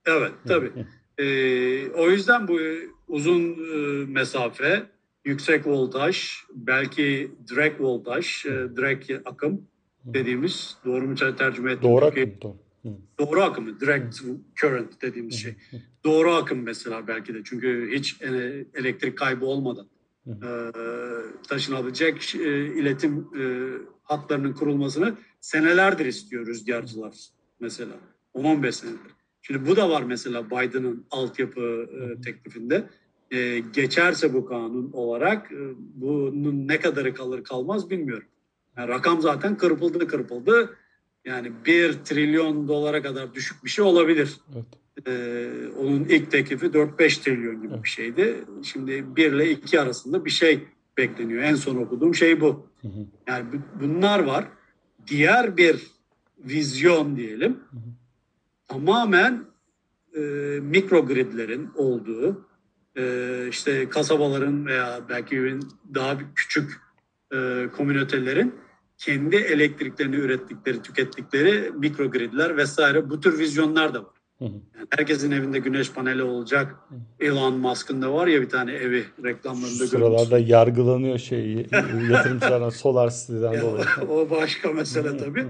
Evet tabii. Ee, o yüzden bu uzun e, mesafe, yüksek voltaj, belki direkt voltaj, e, direkt akım dediğimiz doğru mu tercüme ettim? Doğru akım. Doğru. Doğru akımı, direct current dediğimiz şey. Doğru akım mesela belki de çünkü hiç elektrik kaybı olmadan e, taşınabilecek e, iletim hatlarının kurulmasını senelerdir istiyor rüzgarcılar mesela. 10-15 senedir. Şimdi bu da var mesela Biden'ın altyapı teklifinde. E, geçerse bu kanun olarak e, bunun ne kadarı kalır kalmaz bilmiyorum. Yani rakam zaten kırpıldı kırpıldı yani bir trilyon dolara kadar düşük bir şey olabilir. Evet. Ee, onun ilk teklifi 4-5 trilyon gibi evet. bir şeydi. Şimdi 1 ile 2 arasında bir şey bekleniyor. En son okuduğum şey bu. Hı hı. Yani bunlar var. Diğer bir vizyon diyelim. Hı hı. Tamamen e, mikrogridlerin olduğu e, işte kasabaların veya belki daha küçük e, komünitelerin kendi elektriklerini ürettikleri, tükettikleri mikrogridler vesaire bu tür vizyonlar da var. Yani herkesin evinde güneş paneli olacak. Elon Musk'ın da var ya bir tane evi reklamlarında Sıralarda görmüş. yargılanıyor şey yatırımcılardan solar siteden dolayı. o başka mesele tabii.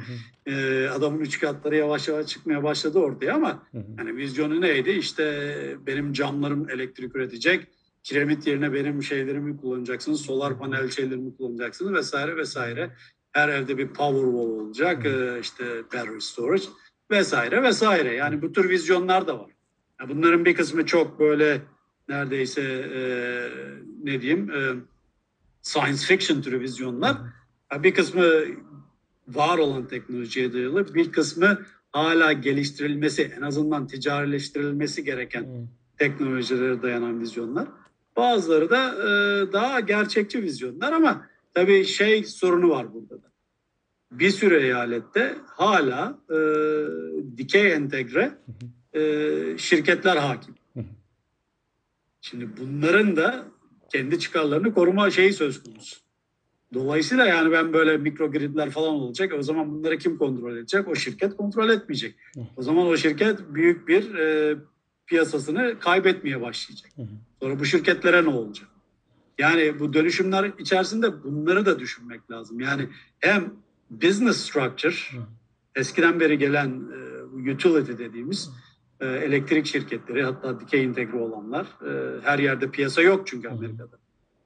ee, adamın üç katları yavaş yavaş çıkmaya başladı ortaya ama yani vizyonu neydi? İşte benim camlarım elektrik üretecek. Kiremit yerine benim şeylerimi kullanacaksınız. Solar panel şeylerimi kullanacaksınız vesaire vesaire. Her evde bir power wall olacak. E, işte battery storage vesaire vesaire. Yani bu tür vizyonlar da var. Yani bunların bir kısmı çok böyle neredeyse e, ne diyeyim e, science fiction türü vizyonlar. Yani bir kısmı var olan teknolojiye dayalı, bir kısmı hala geliştirilmesi, en azından ticarileştirilmesi gereken teknolojilere dayanan vizyonlar. Bazıları da e, daha gerçekçi vizyonlar ama Tabii şey sorunu var burada da. Bir sürü eyalette hala e, dikey entegre e, şirketler hakim. Şimdi bunların da kendi çıkarlarını koruma şeyi söz konusu. Dolayısıyla yani ben böyle mikro gridler falan olacak. O zaman bunları kim kontrol edecek? O şirket kontrol etmeyecek. O zaman o şirket büyük bir e, piyasasını kaybetmeye başlayacak. Sonra bu şirketlere ne olacak? Yani bu dönüşümler içerisinde bunları da düşünmek lazım. Yani hem business structure, eskiden beri gelen e, utility dediğimiz e, elektrik şirketleri hatta dikey entegre olanlar e, her yerde piyasa yok çünkü Amerika'da.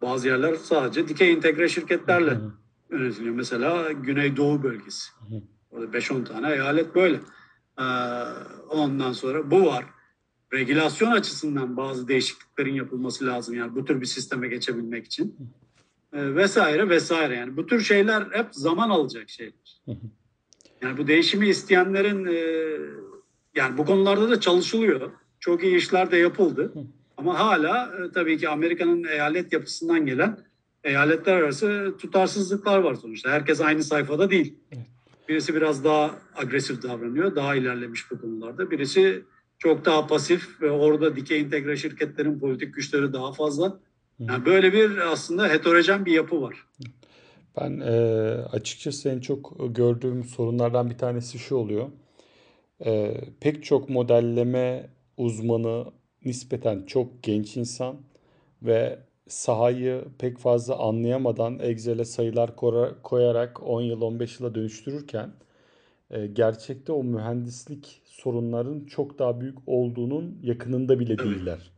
Bazı yerler sadece dikey entegre şirketlerle yönetiliyor. Mesela Güneydoğu bölgesi. Orada 5-10 tane eyalet böyle. Ondan sonra bu var. Regülasyon açısından bazı değişikliklerin yapılması lazım. Yani bu tür bir sisteme geçebilmek için. Ee, vesaire vesaire. Yani bu tür şeyler hep zaman alacak şeyler. Yani bu değişimi isteyenlerin e, yani bu konularda da çalışılıyor. Çok iyi işler de yapıldı. Ama hala e, tabii ki Amerika'nın eyalet yapısından gelen eyaletler arası tutarsızlıklar var sonuçta. Herkes aynı sayfada değil. Birisi biraz daha agresif davranıyor, daha ilerlemiş bu konularda. Birisi çok daha pasif ve orada dikey entegre şirketlerin politik güçleri daha fazla. Yani böyle bir aslında heterojen bir yapı var. Ben e, açıkçası en çok gördüğüm sorunlardan bir tanesi şu oluyor. E, pek çok modelleme uzmanı nispeten çok genç insan ve sahayı pek fazla anlayamadan Excel'e sayılar koyarak 10 yıl 15 yıla dönüştürürken e, gerçekte o mühendislik sorunların çok daha büyük olduğunun yakınında bile değiller.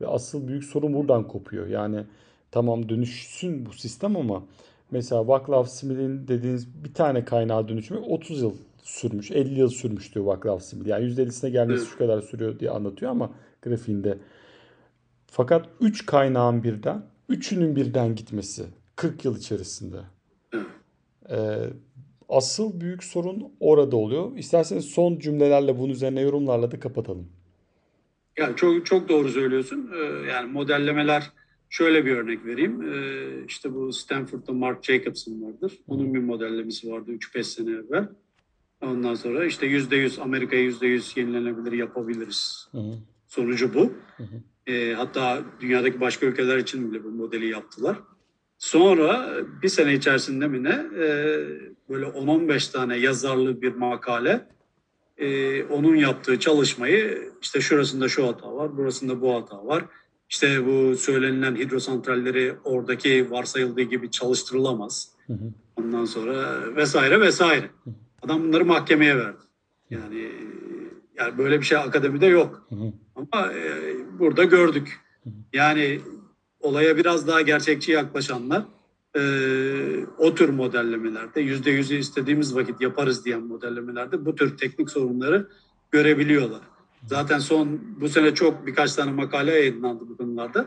Ve asıl büyük sorun buradan kopuyor. Yani tamam dönüşsün bu sistem ama mesela Vaclav Smil'in dediğiniz bir tane kaynağa dönüşümü 30 yıl sürmüş, 50 yıl sürmüş diyor Vaclav Smil. Yani %50'sine gelmesi şu kadar sürüyor diye anlatıyor ama grafiğinde. Fakat 3 kaynağın birden, üçünün birden gitmesi 40 yıl içerisinde. Ee, asıl büyük sorun orada oluyor. İsterseniz son cümlelerle bunun üzerine yorumlarla da kapatalım. Yani çok çok doğru söylüyorsun. Ee, yani modellemeler şöyle bir örnek vereyim. Ee, işte bu Stanford'da Mark Jacobson vardır. Onun bir modellemesi vardı 3-5 sene evvel. Ondan sonra işte %100 Amerika'ya %100 yenilenebilir yapabiliriz. Hı hı. Sonucu bu. Hı hı. E, hatta dünyadaki başka ülkeler için bile bu modeli yaptılar. Sonra bir sene içerisinde mi ne e, böyle 10-15 tane yazarlı bir makale e, onun yaptığı çalışmayı işte şurasında şu hata var, burasında bu hata var. İşte bu söylenilen hidrosantralleri oradaki varsayıldığı gibi çalıştırılamaz. Hı hı. Ondan sonra vesaire vesaire. Hı hı. Adam bunları mahkemeye verdi. Yani yani böyle bir şey akademide yok. Hı hı. Ama e, burada gördük. Hı hı. Yani olaya biraz daha gerçekçi yaklaşanlar e, o tür modellemelerde yüzde yüzü istediğimiz vakit yaparız diyen modellemelerde bu tür teknik sorunları görebiliyorlar. Zaten son bu sene çok birkaç tane makale yayınlandı bu konularda.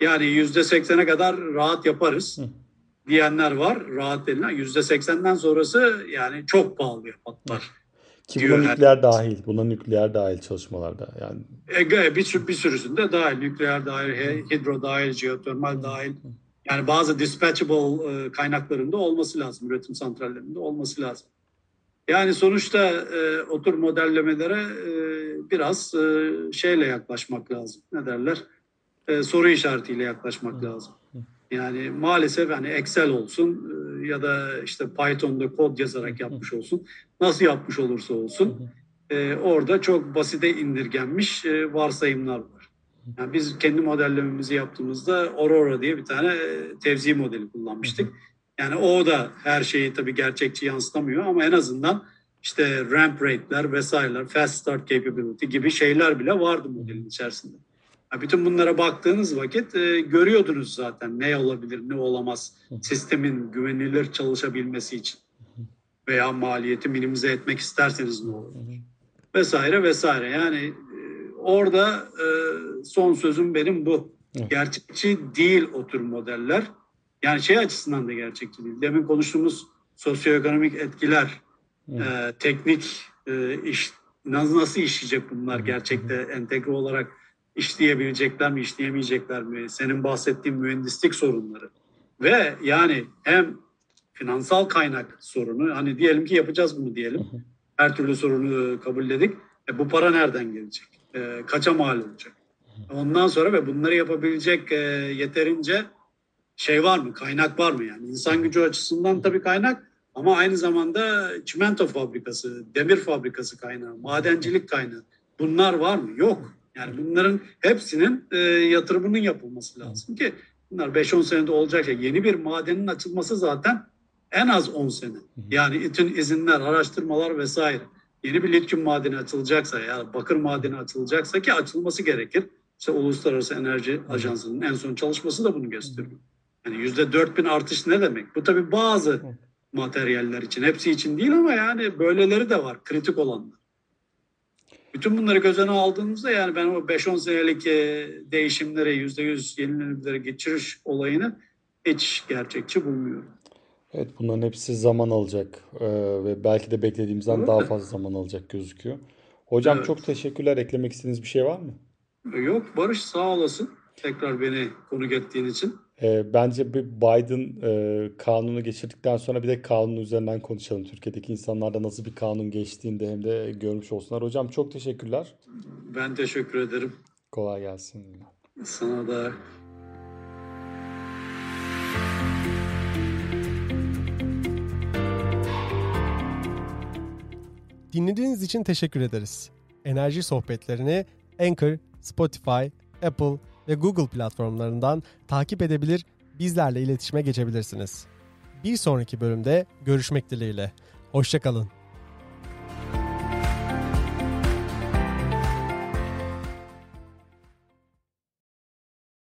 Yani yüzde seksene kadar rahat yaparız. Hı diyenler var rahat denilen. Yüzde seksenden sonrası yani çok pahalı patlar. Ki buna nükleer dahil. Buna nükleer dahil çalışmalarda. Yani e, bir, bir sürüsünde dahil. Nükleer dahil, hidro dahil, jeotermal dahil. Yani bazı dispatchable e, kaynaklarında olması lazım. Üretim santrallerinde olması lazım. Yani sonuçta e, o tür modellemelere e, biraz e, şeyle yaklaşmak lazım. Ne derler? E, soru işaretiyle yaklaşmak lazım. Yani maalesef hani Excel olsun e, ya da işte Python'da kod yazarak yapmış olsun. Nasıl yapmış olursa olsun e, orada çok basite indirgenmiş e, varsayımlar var. Yani biz kendi modellememizi yaptığımızda Aurora diye bir tane tevzi modeli kullanmıştık. Yani o da her şeyi tabii gerçekçi yansıtamıyor ama en azından işte ramp rate'ler vesaireler, fast start capability gibi şeyler bile vardı modelin içerisinde. Bütün bunlara baktığınız vakit e, görüyordunuz zaten ne olabilir ne olamaz sistemin güvenilir çalışabilmesi için veya maliyeti minimize etmek isterseniz ne olur vesaire vesaire. Yani e, orada e, son sözüm benim bu gerçekçi değil o tür modeller yani şey açısından da gerçekçi değil demin konuştuğumuz sosyoekonomik etkiler e, teknik e, iş nasıl, nasıl işleyecek bunlar gerçekte entegre olarak işleyebilecekler mi, işleyemeyecekler mi? Senin bahsettiğin mühendislik sorunları. Ve yani hem finansal kaynak sorunu, hani diyelim ki yapacağız bunu diyelim. Her türlü sorunu kabulledik. E bu para nereden gelecek? E, kaça mal olacak? Ondan sonra ve bunları yapabilecek e, yeterince şey var mı? Kaynak var mı yani? İnsan gücü açısından tabii kaynak ama aynı zamanda çimento fabrikası, demir fabrikası kaynağı, madencilik kaynağı. Bunlar var mı? Yok. Yani bunların hepsinin e, yatırımının yapılması lazım ki bunlar 5-10 senede olacak şey. Yeni bir madenin açılması zaten en az 10 sene. Yani bütün izinler, araştırmalar vesaire. Yeni bir lityum madeni açılacaksa ya bakır madeni açılacaksa ki açılması gerekir. İşte Uluslararası Enerji Ajansı'nın en son çalışması da bunu gösteriyor. Yani yüzde dört bin artış ne demek? Bu tabii bazı materyaller için. Hepsi için değil ama yani böyleleri de var. Kritik olanlar. Bütün bunları göz önüne aldığımızda yani ben o 5-10 senelik e, değişimleri, %100 yenilenebilirlere geçiriş olayını hiç gerçekçi bulmuyorum. Evet bunların hepsi zaman alacak ee, ve belki de beklediğimizden daha fazla zaman alacak gözüküyor. Hocam Evet. çok teşekkürler. Eklemek istediğiniz bir şey var mı? Yok Barış sağ olasın. Tekrar beni konuk ettiğin için. Ee, bence bir Biden e, kanunu geçirdikten sonra bir de kanun üzerinden konuşalım. Türkiye'deki insanlarda nasıl bir kanun geçtiğinde hem de görmüş olsunlar. Hocam çok teşekkürler. Ben teşekkür ederim. Kolay gelsin. Sana da Dinlediğiniz için teşekkür ederiz. Enerji sohbetlerini Anchor, Spotify, Apple ve Google platformlarından takip edebilir, bizlerle iletişime geçebilirsiniz. Bir sonraki bölümde görüşmek dileğiyle. Hoşçakalın.